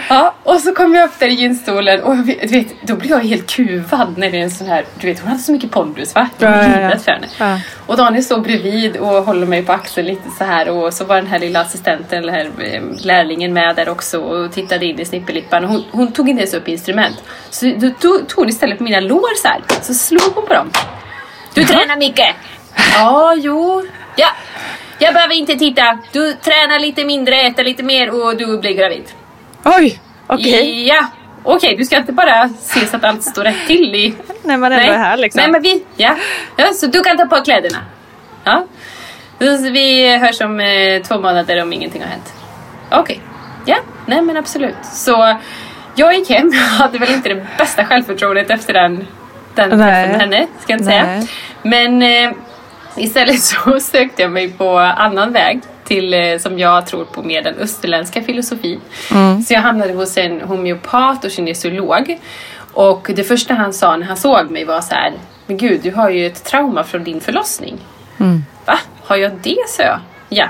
Ja, och så kom jag upp där i gynstolen och du vet, då blir jag helt kuvad när det är en sån här, du vet hon hade så mycket pondus va? Jag var Ja, ja, ja. livrädd för henne. Ja. Och Daniel står bredvid och håller mig på axeln lite så här och så var den här lilla assistenten, eller här eh, lärlingen med där också och tittade in i snippelippan. Hon, hon tog inte ens upp instrument. Så då tog, tog hon istället på mina lår så här. Så slog hon på dem. Du tränar mycket! Ja, jo. Ja. Jag behöver inte titta. Du tränar lite mindre, äter lite mer och du blir gravid. Oj, okej. Ja. Okej, du ska inte bara se så att allt står rätt till i... När man ändå är här liksom. Nej, men vi... Ja. ja. Så du kan ta på kläderna. Ja. Så vi hörs om eh, två månader om ingenting har hänt. Okej. Ja, nej men absolut. Så jag gick hem. Jag hade väl inte det bästa självförtroendet efter den, den träffen med henne. Ska jag inte säga. Men eh, istället så sökte jag mig på annan väg till, eh, som jag tror på mer den österländska filosofin. Mm. Så jag hamnade hos en homeopat och kinesiolog. Och det första han sa när han såg mig var så här, men gud du har ju ett trauma från din förlossning. Mm. Va? Har jag det? sa jag. Ja.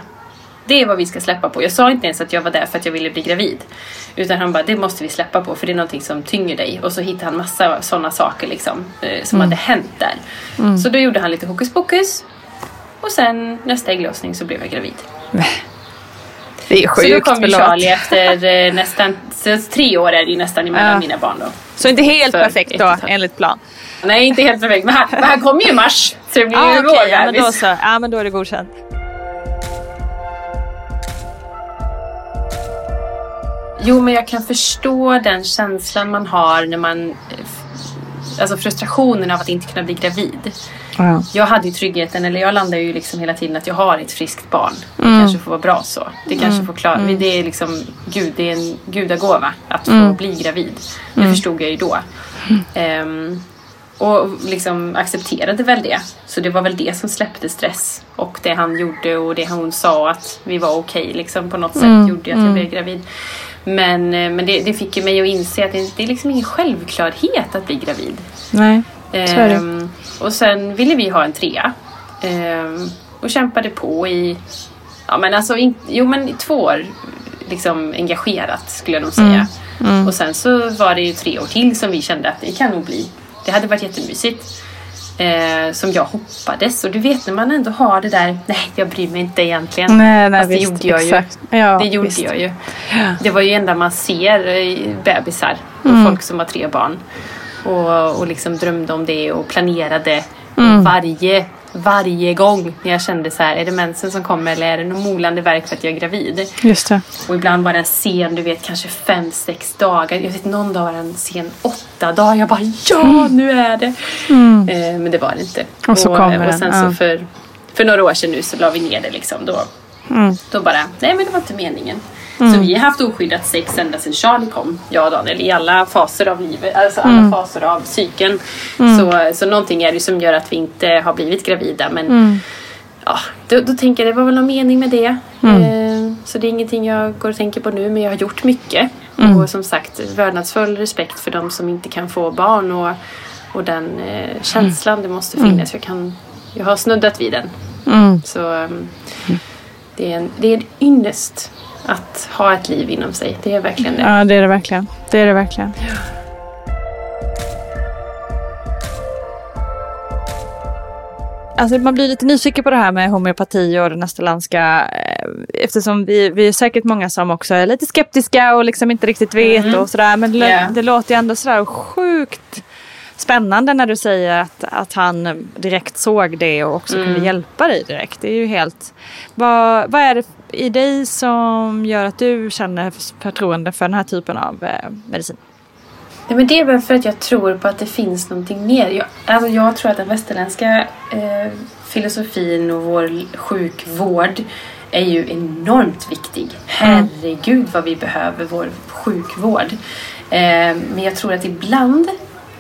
Det är vad vi ska släppa på. Jag sa inte ens att jag var där för att jag ville bli gravid. Utan han bara, det måste vi släppa på för det är någonting som tynger dig. Och så hittade han massa sådana saker liksom, eh, som Mm. hade hänt där. Mm. Så då gjorde han lite hokus pokus. Och sen nästa ägglossning så blev jag gravid. Det är så då sjukt, kom förlåt. Charlie efter eh, nästan, tre år är det ju nästan emellan Ja. mina barn då. Så inte helt För perfekt då, enligt plan? Nej, inte helt perfekt. Men han, men han kom ju i mars. Så det blir Ah, ju okej, vår ja, men då så. Ja, men då är det godkänt. Jo, men jag kan förstå den känslan man har när man... Alltså frustrationen av att inte kunna bli gravid. Ja. Jag hade ju tryggheten, eller jag landar ju liksom hela tiden att jag har ett friskt barn. Det Mm. kanske får vara bra så. Det kanske Mm. får klara... Mm. Det är liksom, gud, det är en gudagåva att få Mm. bli gravid. Det Mm. förstod jag ju då. Ehm, och liksom accepterade väl det. Så det var väl det som släppte stress. Och det han gjorde och det hon sa att vi var okej liksom på något sätt gjorde att jag blev gravid. Men, eh, men det, det fick ju mig att inse att det, det är liksom ingen självklarhet att bli gravid. Nej, så är det. Ehm, och sen ville vi ha en trea. Ehm, och kämpade på i ja men alltså, in, jo men två år liksom engagerat skulle jag nog säga. Mm. Mm. Och sen så var det ju tre år till som vi kände att det kan nog bli. Det hade varit jättemysigt. Eh, som jag hoppades. Och du vet när man ändå har det där, nej jag bryr mig inte egentligen. Nej, nej, Fast det visst, gjorde jag exakt. ju. Ja, det gjorde visst. jag ju. Det var ju enda man ser eh, bebisar och Mm. folk som har tre barn. Och, och liksom drömde om det och planerade Mm. varje, varje gång när jag kände så här, är det mensen som kommer eller är det någon molande verk för att jag är gravid? Just det. Och ibland var den sen, du vet kanske fem, sex dagar. Jag vet någon dag var den sen åtta dagar. Jag bara ja, nu är det. Mm. Eh, men det var det inte. Och så kommer och den, sen ja. så för, för några år sedan nu så la vi ner det liksom. Då, Mm. då bara, nej men det var inte meningen. Mm. Så vi har haft oskyddat sex ända sedan Charlie kom. Jag och Daniel i alla faser av livet, alltså alla Mm. faser av psyken. Mm. Så, så någonting är det som gör att vi inte har blivit gravida. Men Mm. ja, då, då tänker jag det var väl någon mening med det. Mm. Eh, så det är ingenting jag går och tänker på nu men jag har gjort mycket. Mm. Och som sagt vördnadsfull respekt för de som inte kan få barn och, och den eh, känslan det måste finnas. Jag, kan, jag har snuddat vid den. Så det, är en, det är en ynnest att ha ett liv inom sig. Det är verkligen det. Ja, det är det verkligen. Det är det verkligen. Alltså man blir lite nyfiken på det här med homeopati och den österländska eh, eftersom vi, vi är säkert många som också är lite skeptiska och liksom inte riktigt vet Mhm. och sådär. Men det, Ja. det låter ju ändå sådär sjukt spännande när du säger att, att han direkt såg det och också Mm. kunde hjälpa dig direkt. Det är ju helt... Vad, vad är det i dig som gör att du känner förtroende för den här typen av eh, medicin? Nej, men det är väl för att jag tror på att det finns någonting mer. Jag, alltså jag tror att den västerländska eh, filosofin och vår sjukvård är ju enormt viktig. Herregud vad vi behöver vår sjukvård. Eh, men jag tror att ibland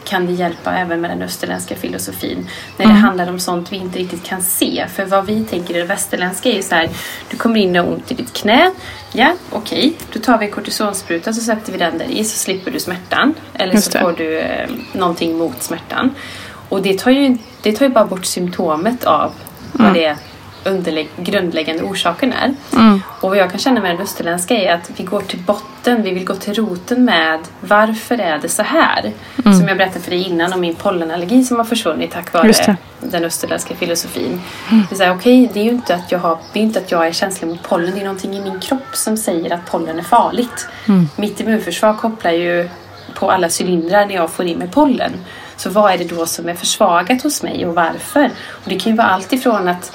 kan det hjälpa även med den österländska filosofin. När det Mm. handlar om sånt vi inte riktigt kan se. För vad vi tänker i det västerländska är ju så här. Du kommer in och ont i ditt knä. Ja, okej. Då tar vi en kortisonspruta så sätter vi den där i så slipper du smärtan. Eller så får du eh, någonting mot smärtan. Och det tar ju, det tar ju bara bort symptomet av vad Mm. det underlägg, grundläggande orsaken är. Mm. Och vad jag kan känna med den österländska är att vi går till botten, vi vill gå till roten med varför är det så här? Mm. Som jag berättade för dig innan om min pollenallergi som har försvunnit tack vare den österländska filosofin. Mm. Det är här, okej, det är ju inte att jag har, det är inte att jag är känslig mot pollen, det är någonting i min kropp som säger att pollen är farligt. Mm. Mitt immunförsvar kopplar ju på alla cylindrar när jag får in med pollen. Så vad är det då som är försvagat hos mig och varför? Och det kan ju vara allt ifrån att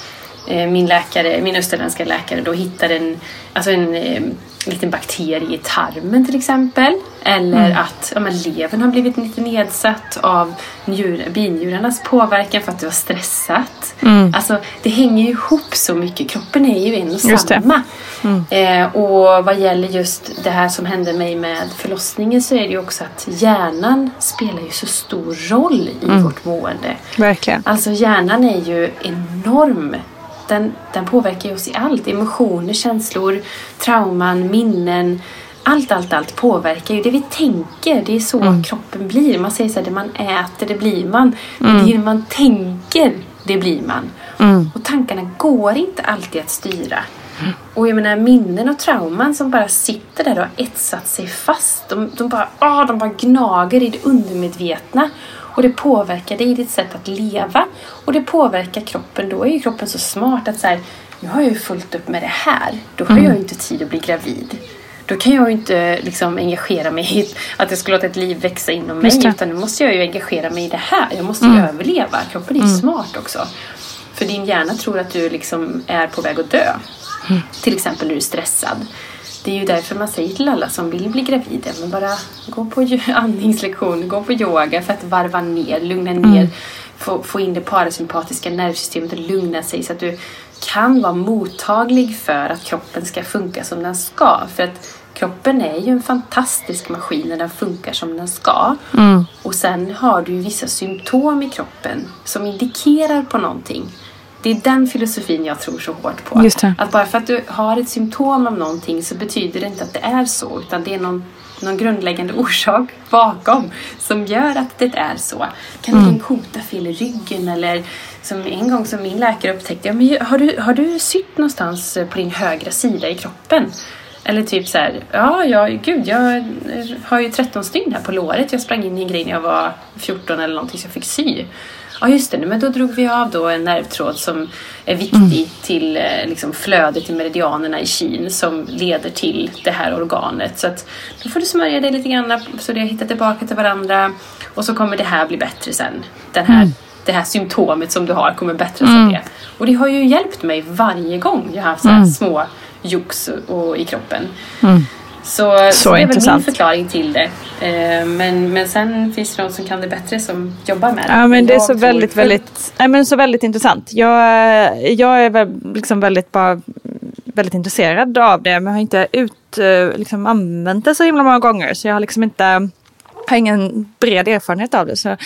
min läkare, min österländska läkare då hittar en, alltså en eh, liten bakterie i tarmen till exempel. Eller Mm. att ja, men levern har blivit lite nedsatt av njur, binjurarnas påverkan för att du har stressat. Mm. Alltså det hänger ju ihop så mycket. Kroppen är ju en och samma. Mm. Eh, och vad gäller just det här som hände mig med förlossningen så är det ju också att hjärnan spelar ju så stor roll i Mm. vårt mående. Verkligen. Alltså hjärnan är ju enorm. Den, den påverkar oss i allt. Emotioner, känslor, trauman, minnen. Allt, allt, allt påverkar ju det vi tänker. Det är så Mm. kroppen blir. Man säger så här, det man äter, det blir man. Men Mm. det man tänker, det blir man. Mm. Och tankarna går inte alltid att styra. Och jag menar minnen och trauman som bara sitter där och har etsat sig fast. De, de, bara, ah, de bara gnager i det undermedvetna. Och det påverkar dig i ditt sätt att leva. Och det påverkar kroppen. Då är ju kroppen så smart att så här, nu har jag ju fullt upp med det här. Då har Mm. jag ju inte tid att bli gravid. Då kan jag ju inte liksom engagera mig i att jag ska låta ett liv växa inom mig. Utan nu måste jag ju engagera mig i det här. Jag måste Mm. ju överleva. Kroppen är ju Mm. smart också. För din hjärna tror att du liksom är på väg att dö. Mm. Till exempel när du är stressad. Det är ju därför man säger till alla som vill bli gravida, men bara gå på andningslektion, gå på yoga för att varva ner, lugna ner, Mm. få, få in det parasympatiska nervsystemet och lugna sig så att du kan vara mottaglig för att kroppen ska funka som den ska. För att kroppen är ju en fantastisk maskin när den funkar som den ska. Mm. Och sen har du ju vissa symptom i kroppen som indikerar på någonting. Det är den filosofin jag tror så hårt på. Att bara för att du har ett symptom av någonting så betyder det inte att det är så. Utan det är någon någon grundläggande orsak bakom som gör att det är så. Kan det Mm. en kota fel i ryggen eller som en gång som min läkare upptäckte, ja, men har, du, har du sytt någonstans på din högra sida i kroppen? Eller typ så här, ja, ja, gud, jag har ju 13 stygn här på låret. Jag sprang in i en grej när jag var 14 eller någonting så jag fick sy. Ja, just det, men då drog vi av då en nervtråd som är viktig till eh, liksom, flödet i meridianerna i kin som leder till det här organet. Så att då får du smörja dig lite grann så det hittar tillbaka till varandra och så kommer det här bli bättre sen. Den här, Det här symptomet som du har kommer bättras av Mm. det. Och det har ju hjälpt mig varje gång jag har haft så här Mm. små jox och, i kroppen. Så, så, det är väl min förklaring till det. Eh, men, men sen finns det de som kan det bättre som jobbar med det. Ja men det är så tror- väldigt, väldigt, nej, men så väldigt intressant. Jag, jag är väl liksom väldigt, bara, väldigt intresserad av det men har inte ut, eh, liksom, använt det så himla många gånger. Så jag har liksom inte, har ingen bred erfarenhet av det. Så jag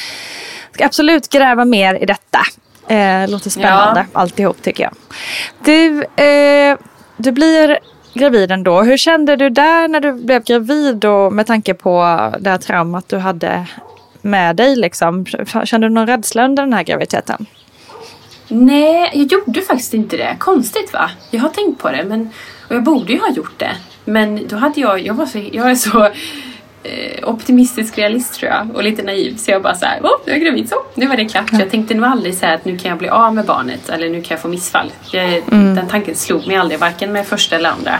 ska absolut gräva mer i detta. Eh, låter spännande alltihop tycker jag. Du, eh, du blir gravid ändå. Hur kände du där när du blev gravid då med tanke på det här traumat du hade med dig liksom? Kände du någon rädsla under den här graviditeten? Nej, jag gjorde faktiskt inte det. Konstigt va? Jag har tänkt på det men, och jag borde ju ha gjort det. Men då hade jag, jag var så, jag är så eh, optimistisk realist tror jag och lite naiv så jag bara så här, åh, jag är gravid så, nu var det klart. Så jag tänkte nog aldrig så här att nu kan jag bli av med barnet eller nu kan jag få missfall. Jag, Mm. Den tanken slog mig aldrig, varken med första eller andra.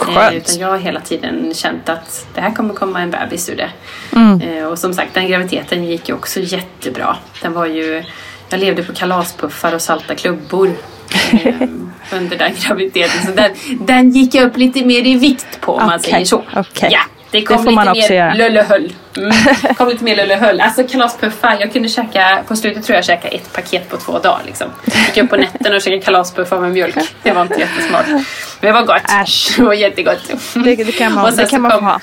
Eh, utan jag har hela tiden känt att det här kommer komma en bebis ur det. Mm. Eh, och som sagt, den graviditeten gick ju också jättebra. Den var ju, jag levde på kalaspuffar och salta klubbor eh, under den graviditeten. Så den, den gick jag upp lite mer i vikt på om man Okej, säger så. okej. Ja, det kom Det får lite man också mer lullehöll. Mm, kom lite mer lullehöll. Alltså kalaspuffar, jag kunde käka, på slutet tror jag jag käkade ett paket på två dagar. Liksom. Gick upp på nätterna och käkade kalaspuffar med mjölk. Det var inte jättesmart. Men det var gott. Äsch. Det var jättegott. Det, det kan man, Och sen det kan man kom- ha.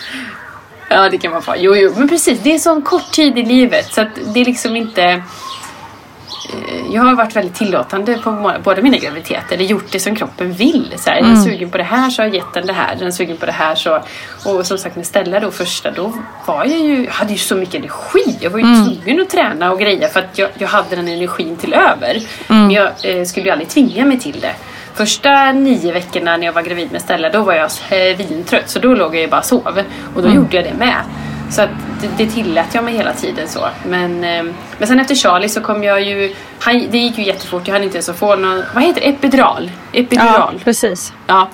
Ja, det kan man få. Jo, jo, men precis. Det är sån kort tid i livet så att det är liksom inte... eh, Jag har varit väldigt tillåtande på båda mina graviditeter. Eller gjort det som kroppen vill. Så här, Är den Mm. sugen på det här så har jag gett den det här. Är den sugen på det här så... Och som sagt med Stella då första, då var jag ju... Hade ju så mycket energi. Jag var ju Mm. tvungen att träna och greja för att jag, jag hade den energin till över. Mm. Men jag eh, skulle ju aldrig tvinga mig till det. Första nio veckorna när jag var gravid med Stella då var jag vintrött så då låg jag ju bara och sov. Och då Mm. gjorde jag det med. Så att det, det tillät jag mig hela tiden så. Men, eh, men sen efter Charlie så kom jag ju... Han, det gick ju jättefort. Jag hann inte ens att få någon... Vad heter det? Epidural? Epidural. Ja, precis. Ja,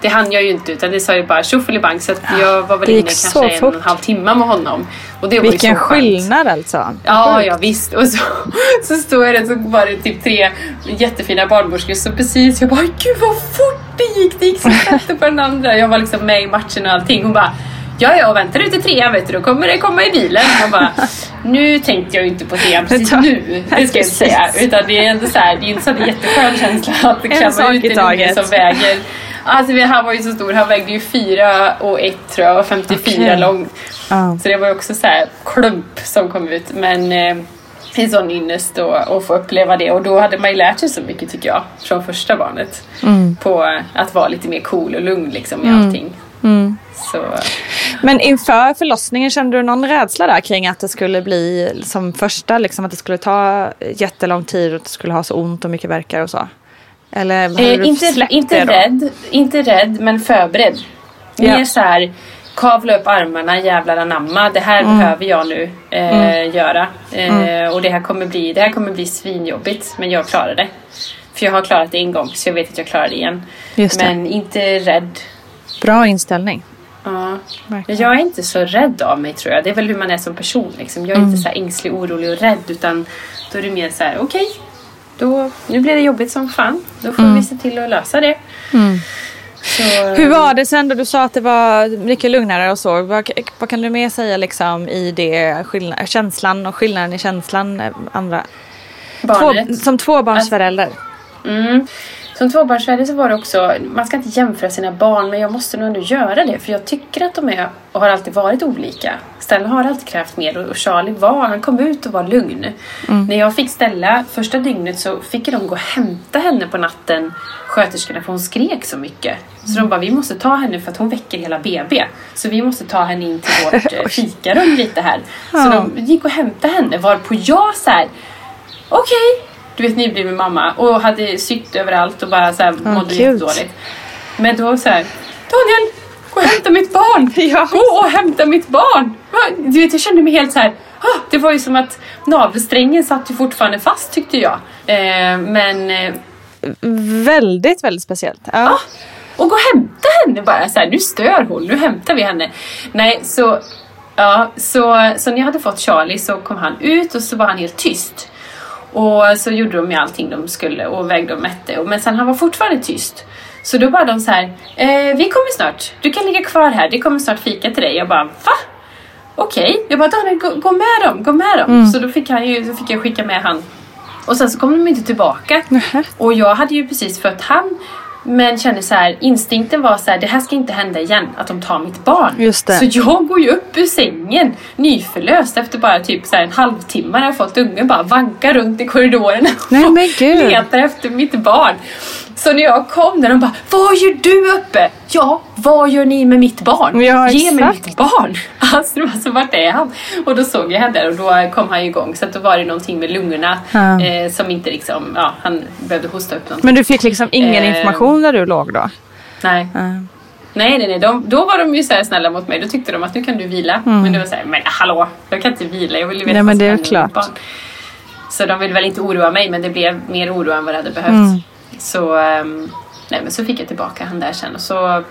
det hann jag ju inte utan det sa ju bara tjoffelibang så att jag var väl inne kanske en och en fort. halv timme med honom. Och det var Vilken ju så skönt. skillnad alltså. Ja, ja visst. Och så, så står jag där så var det typ tre jättefina barnmorskor så precis jag bara gud vad fort det gick. Det gick så sakta på den andra. Jag var liksom med i matchen och allting. Hon bara Ja, ja, och väntar du till trean vet du, då kommer det komma i bilen. Jag bara, nu tänkte jag inte på trean precis nu. Det ska jag inte säga. Utan det är ändå så här, det är inte så att det är jätteskön känsla att klämma sak ut en unge som väger Alltså han var ju så stor, han vägde ju fyra och ett tror jag, och 54 Okej. lång. Ja. Så det var ju också så här klump som kom ut. Men eh, en sån ynnest att få uppleva det. Och då hade man ju lärt sig så mycket tycker jag, från första barnet. Mm. På att vara lite mer cool och lugn liksom i Mm. allting. Mm. Men inför förlossningen kände du någon rädsla där kring att det skulle bli som första, liksom att det skulle ta jättelång tid och att det skulle ha så ont och mycket verkar och så? Eller eh, inte inte rädd, inte rädd men förberedd. Ja. Mer så här kavla upp armarna, jävlar anamma. Det här Mm. behöver jag nu eh, Mm. göra. Eh, Mm. Och det här, kommer bli, det här kommer bli svinjobbigt men jag klarar det. För jag har klarat det en gång så jag vet att jag klarar det igen. Det. Men inte rädd. Bra inställning. Ja. Verkligen. Jag är inte så rädd av mig tror jag. Det är väl hur man är som person. Liksom. Jag är Mm. inte så här ängslig, orolig och rädd. Utan då är det mer så här, okej. då, nu blir det jobbigt som fan. Då får Mm. vi se till att lösa det. Mm. Så, Hur var det sen då du sa att det var mycket lugnare och så? Vad, vad kan du mer säga liksom i det skillnad, känslan och skillnaden i känslan? eh, Andra? Barnet. Två, som tvåbarnsförälder. Mm. Som tvåbarnsförälder så var det också, man ska inte jämföra sina barn men jag måste nog ändå göra det för jag tycker att de är och har alltid varit olika. Stella har alltid krävt mer och Charlie var, han kom ut och var lugn. Mm. När jag fick Stella första dygnet så fick de gå och hämta henne på natten, sköterskorna, för hon skrek så mycket. Så de bara, vi måste ta henne för att hon väcker hela BB. Så vi måste ta henne in till vårt eh, fikarum lite här. Så Ja. de gick och hämtade henne varpå jag så här, okej, du vet nybliven mamma och hade sytt överallt och bara så här Ja, mådde jättedåligt. Men då så här, Daniel, gå och hämta mitt barn! Gå och hämta mitt barn! Du vet, jag kände mig helt så här. ah, Det var ju som att navelsträngen satt ju fortfarande fast tyckte jag. Eh, men eh, Väldigt, väldigt speciellt. Ja. och gå och hämta henne bara. Så här, nu stör hon, nu hämtar vi henne. Nej, så, ja, så, så när jag hade fått Charlie så kom han ut och så var han helt tyst. Och så gjorde de ju allting de skulle och vägde och mätte. Men sen han var fortfarande tyst. Så då bara de så här, eh, vi kommer snart. Du kan ligga kvar här, det kommer snart fika till dig. Jag bara, va? Okej. Jag bara, Daniel gå, gå med dem, gå med dem. Mm. Så då fick, han ju, fick jag skicka med han. Och sen så kom de inte tillbaka. Och jag hade ju precis fött han. Men kände så här, instinkten var så här, det här ska inte hända igen, att de tar mitt barn. Just det. Så jag går ju upp ur sängen, nyförlöst efter bara typ så en halvtimme när jag fått ungen, bara vankar runt i korridorerna Nej gud. letar efter mitt barn. Så när jag kom där, de bara Vad gör du uppe? Ja, vad gör ni med mitt barn? Ja, Ge mig mitt barn! Alltså, alltså vart är han? Och då såg jag henne där och då kom han igång. Så att då var det någonting med lungorna Ja. eh, som inte liksom, ja, han behövde hosta upp någonting. Men du fick liksom ingen Eh, information där du låg då? Nej. Nej, nej, nej. De, då var de ju så här snälla mot mig. Då tyckte de att nu kan du vila. Mm. Men det var så här, men hallå, jag kan inte vila. Jag vill ju veta Nej, men det är klart. barn. Så de ville väl inte oroa mig, men det blev mer oro än vad det hade behövt. Mm. Så, ehm, nej, men så fick jag tillbaka han där sen och så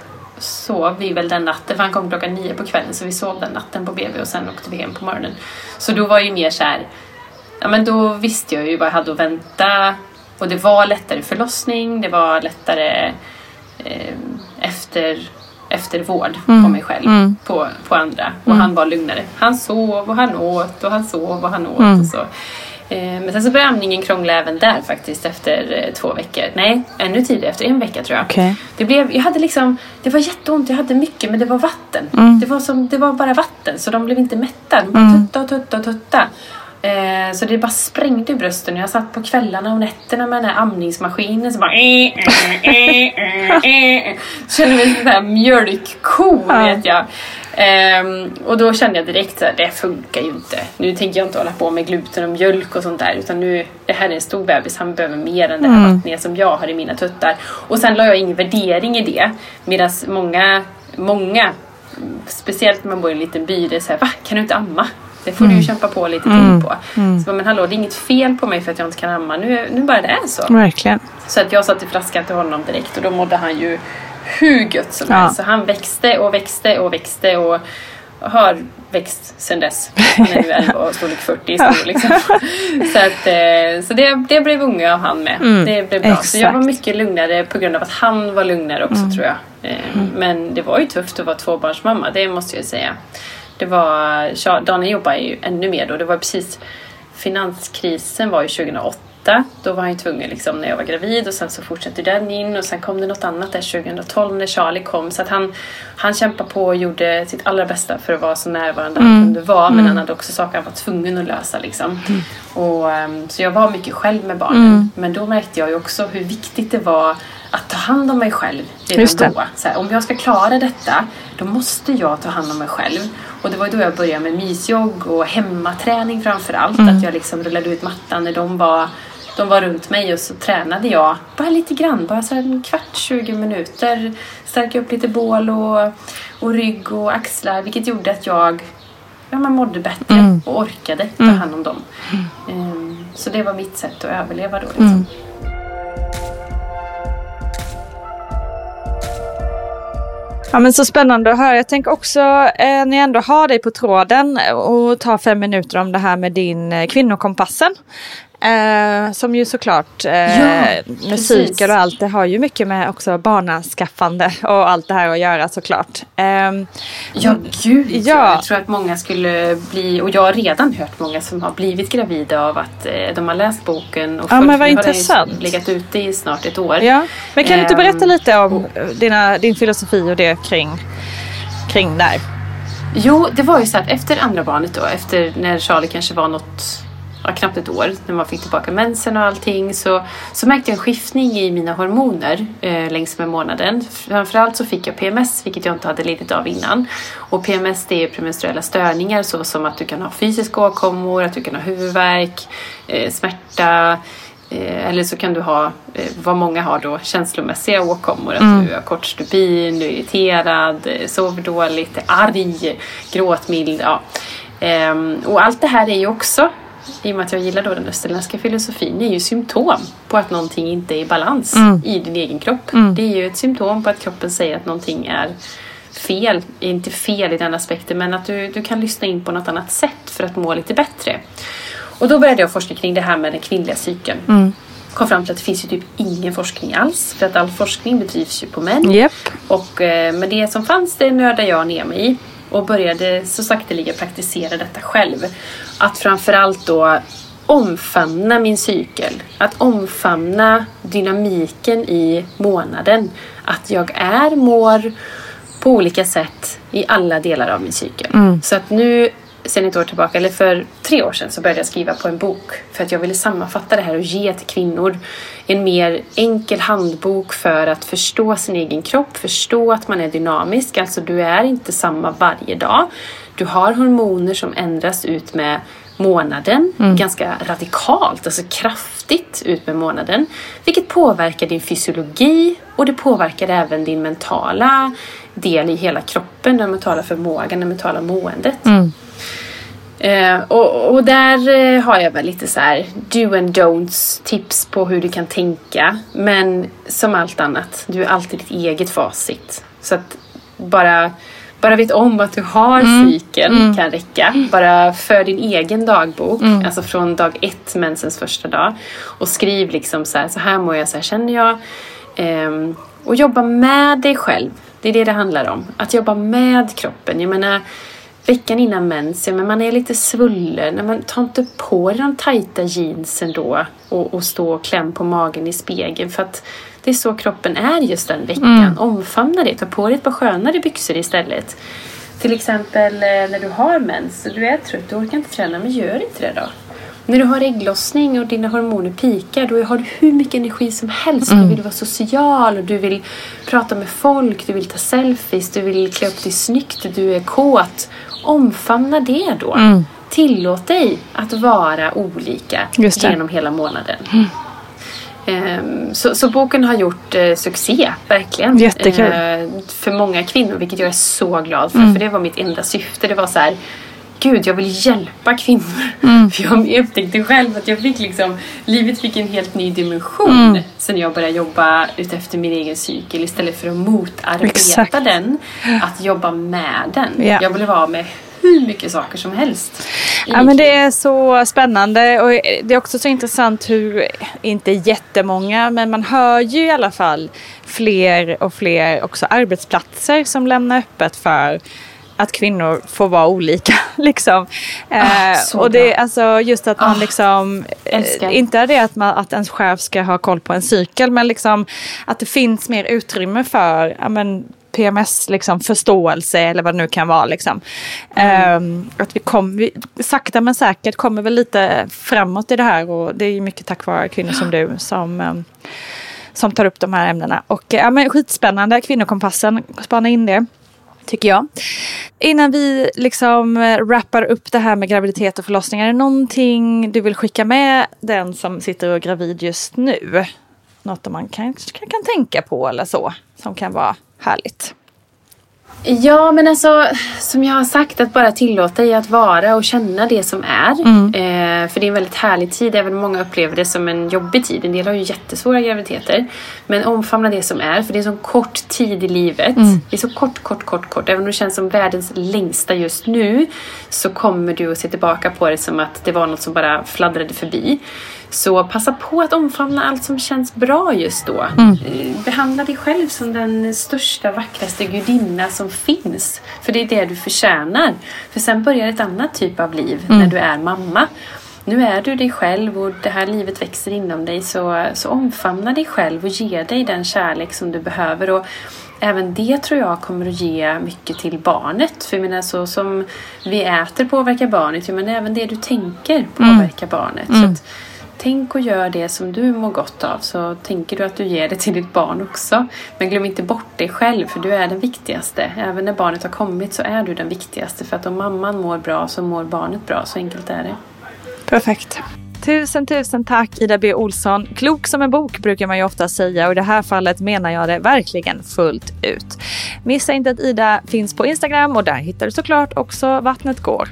sov vi väl den natten, för han kom klockan nio på kvällen så vi sov den natten på BB och sen åkte vi hem på morgonen. Så då var ju mer så här, ja men då visste jag ju vad jag hade att vänta och det var lättare förlossning, det var lättare eh, efter, eftervård Mm. på mig själv, Mm. på, på andra. Och Mm. han var lugnare. Han sov och han åt och han sov och han åt Mm. och så. Eh, Men sen så började amningen krångla även där faktiskt efter eh, två veckor. Nej, ännu tidigare, efter en vecka tror jag. Okej. Det, blev, jag hade liksom, det var jätteont, jag hade mycket men det var vatten. Mm. Det, var som, det var bara vatten så de blev inte mätta. De bara Mm. tutta och tutta och tutta. Eh, så det bara sprängde i brösten. Jag satt på kvällarna och nätterna med den här amningsmaskinen så bara... Kände mig som en mjölkko Ja. vet jag. Ehm, och då kände jag direkt att det funkar ju inte. Nu tänker jag inte hålla på med gluten och mjölk och sånt där. Utan nu, det här är en stor bebis, han behöver mer än det här Mm. vattnet som jag har i mina tuttar. Och sen la jag ingen värdering i det. Medan många, många, speciellt när man bor i en liten by, det är såhär, va? Kan du inte amma? Det får du Mm. kämpa på lite Mm. till på. Mm. Så, men hallå, det är inget fel på mig för att jag inte kan amma. Nu, nu bara det är så. Verkligen. Så att jag satte flaskan till honom direkt och då mådde han ju hur gött som Ja. helst. Så han växte och växte och växte och har växt sen dess. Han är nu 11 och storlek 40 stor liksom. Så, att, eh, så det, det blev unga av han med. Mm, Det blev bra. Så jag var exakt. mycket lugnare på grund av att han var lugnare också Mm. tror jag. Eh, Men det var ju tufft att vara tvåbarnsmamma, det måste jag säga. Det var, Daniel jobbade ju ännu mer då. Det var precis finanskrisen var ju 2008. Då var han ju tvungen liksom när jag var gravid och sen så fortsatte den in och sen kom det något annat där 2012 när Charlie kom. Så att han, han kämpade på och gjorde sitt allra bästa för att vara så närvarande han Mm. kunde vara. Men Mm. han hade också saker han var tvungen att lösa liksom. Och, ehm, så jag var mycket själv med barnen. Mm. Men då märkte jag ju också hur viktigt det var att ta hand om mig själv redan då. Så här, om jag ska klara detta, då måste jag ta hand om mig själv. Och det var då jag började med mysjogg och hemmaträning framför allt. Mm. Att jag liksom rullade ut mattan när de var, de var runt mig och så tränade jag bara lite grann, bara så en kvart, 20 minuter. Stärka upp lite bål och, och rygg och axlar, vilket gjorde att jag ja, man mådde bättre Mm. och orkade ta Mm. hand om dem. Ehm, så det var mitt sätt att överleva då. Liksom. Mm. Ja, men så spännande att höra. Jag tänker också eh, när jag ändå har dig på tråden och tar fem minuter om det här med din eh, kvinnokompassen. Eh, som ju såklart, eh, Ja, musiken precis. och allt det har ju mycket med också barnaskaffande och allt det här att göra såklart. Ehm, Ja, gud ja. Ja. Jag tror att många skulle bli, och jag har redan hört många som har blivit gravida av att eh, de har läst boken. Och Ja, men vad nu har den intressant. legat ute i snart ett år. ja. Men kan du inte Ehm, berätta lite om dina, din filosofi och det kring, kring där? Jo, det var ju så att efter andra barnet då, efter när Charlie kanske var något, ja, knappt ett år, när man fick tillbaka mensen och allting, så, så märkte jag en skiftning i mina hormoner eh, längs med månaden. Framförallt så fick jag PMS, vilket jag inte hade lidit av innan. Och PMS det är premenstruella störningar så som att du kan ha fysiska åkommor, att du kan ha huvudvärk, eh, smärta, Eh, eller så kan du ha, eh, vad många har då, känslomässiga åkommor. Att Mm. du har kort stubin, du är irriterad, eh, sover dåligt, är arg, gråtmild. Ja. Ehm, och allt det här är ju också, i och med att jag gillar då den österländska filosofin, är ju symptom på att någonting inte är i balans Mm. i din egen kropp. Mm. Det är ju ett symptom på att kroppen säger att någonting är fel, inte fel i den aspekten, men att du, du kan lyssna in på något annat sätt för att må lite bättre. Och då började jag forska kring det här med den kvinnliga cykeln. Mm. Kom fram till att det finns ju typ ingen forskning alls. För att all forskning bedrivs ju på män. Japp. Och eh, med det som fanns det nördade jag ner mig i. Och började så sakteliga praktisera detta själv. Att framförallt då omfamna min cykel. Att omfamna dynamiken i månaden. Att jag är, mår på olika sätt i alla delar av min cykel. Mm. Så att nu sen ett år tillbaka, eller för tre år sedan, så började jag skriva på en bok. För att jag ville sammanfatta det här och ge till kvinnor en mer enkel handbok för att förstå sin egen kropp, förstå att man är dynamisk. Alltså du är inte samma varje dag. Du har hormoner som ändras ut med månaden, Mm. ganska radikalt, alltså kraftigt ut med månaden. Vilket påverkar din fysiologi och det påverkar även din mentala del i hela kroppen, den mentala förmågan, det mentala måendet. Mm. Eh, och, och där eh, har jag väl lite så här do and don'ts tips på hur du kan tänka. Men som allt annat, du är alltid ditt eget facit. Så att bara, bara vet om att du har Mm. cykeln Mm. kan räcka. Bara för din egen dagbok, Mm. alltså från dag ett, mensens första dag. Och skriv liksom så här, så här mår jag, så här känner jag. Ehm, och jobba med dig själv. Det är det det handlar om. Att jobba med kroppen. Jag menar, veckan innan mens, men man är lite svullen. Nej, Men ta inte på dig de tajta jeansen då och, och stå och kläm på magen i spegeln. För att det är så kroppen är just den veckan. Mm. Omfamna det. Ta på dig ett par skönare byxor istället. Till exempel eh, när du har mens och du är trött, du orkar inte träna, men gör inte det då. När du har ägglossning och dina hormoner pikar, då har du hur mycket energi som helst. Mm. Du vill vara social och du vill prata med folk, du vill ta selfies, du vill klä upp dig snyggt, du är kåt. Omfamna det då. Mm. Tillåt dig att vara olika genom hela månaden. Ehm, Så, så boken har gjort eh, succé, verkligen. Jättekul. Eh, för många kvinnor, vilket jag är så glad för. Mm. För det var mitt enda syfte. Det var så här, Gud, jag vill hjälpa kvinnor. Mm. För jag upptäckte själv att jag fick liksom, livet fick en helt ny dimension Mm. sen jag började jobba utefter min egen cykel istället för att motarbeta Exakt. den. Att jobba med den. Ja. Jag ville vara med hur mycket saker som helst. Ja, men det är så spännande och det är också så intressant hur, inte jättemånga, men man hör ju i alla fall fler och fler också arbetsplatser som lämnar öppet för att kvinnor får vara olika. Liksom. Ah, eh, och det, alltså, just att man Ah, liksom, eh, älskar. inte är det att, man, att ens chef ska ha koll på en cykel, men liksom att det finns mer utrymme för ja, men, PMS liksom, förståelse eller vad det nu kan vara. Liksom. Ehm, att vi, kom, vi sakta men säkert kommer väl lite framåt i det här och det är mycket tack vare kvinnor som du som, ehm, som tar upp de här ämnena. Och ja, men skitspännande, Kvinnokompassen, spana in det. Tycker jag. Innan vi liksom eh, wrappar upp det här med graviditet och förlossning, är det någonting du vill skicka med den som sitter och är gravid just nu? Något man kanske kan, kan tänka på eller så, som kan vara härligt? Ja, men alltså som jag har sagt, att bara tillåta dig att vara och känna det som är. Mm. Eh, för det är en väldigt härlig tid, även om många upplever det som en jobbig tid. En del har ju jättesvåra graviditeter. Men omfamna det som är, för det är så kort tid i livet. Mm. Det är så kort, kort, kort, kort. Även om det känns som världens längsta just nu så kommer du att se tillbaka på det som att det var något som bara fladdrade förbi. Så passa på att omfamna allt som känns bra just då. Mm. Eh, Behandla dig själv som den största, vackraste gudinna som finns. För det är det du förtjänar. För sen börjar ett annat typ av liv Mm. när du är mamma. Nu är du dig själv och det här livet växer inom dig. Så, så omfamna dig själv och ge dig den kärlek som du behöver. Och även det tror jag kommer att ge mycket till barnet. För jag menar så som vi äter påverkar barnet. Men även det du tänker påverkar barnet. Så Mm. att, Tänk och gör det som du mår gott av så tänker du att du ger det till ditt barn också. Men glöm inte bort dig själv för du är den viktigaste. Även när barnet har kommit så är du den viktigaste. För att om mamman mår bra så mår barnet bra. Så enkelt är det. Perfekt. Tusen, tusen tack Ida B Olsson. Klok som en bok brukar man ju ofta säga och i det här fallet menar jag det verkligen fullt ut. Missa inte att Ida finns på Instagram och där hittar du såklart också Vattnet går.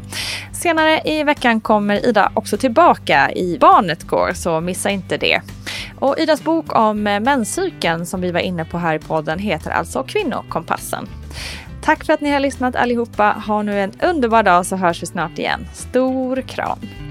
Senare i veckan kommer Ida också tillbaka i Barnet går så missa inte det. Och Idas bok om menscykeln som vi var inne på här i podden heter alltså Kvinnokompassen. Tack för att ni har lyssnat allihopa. Ha nu en underbar dag så hörs vi snart igen. Stor kram!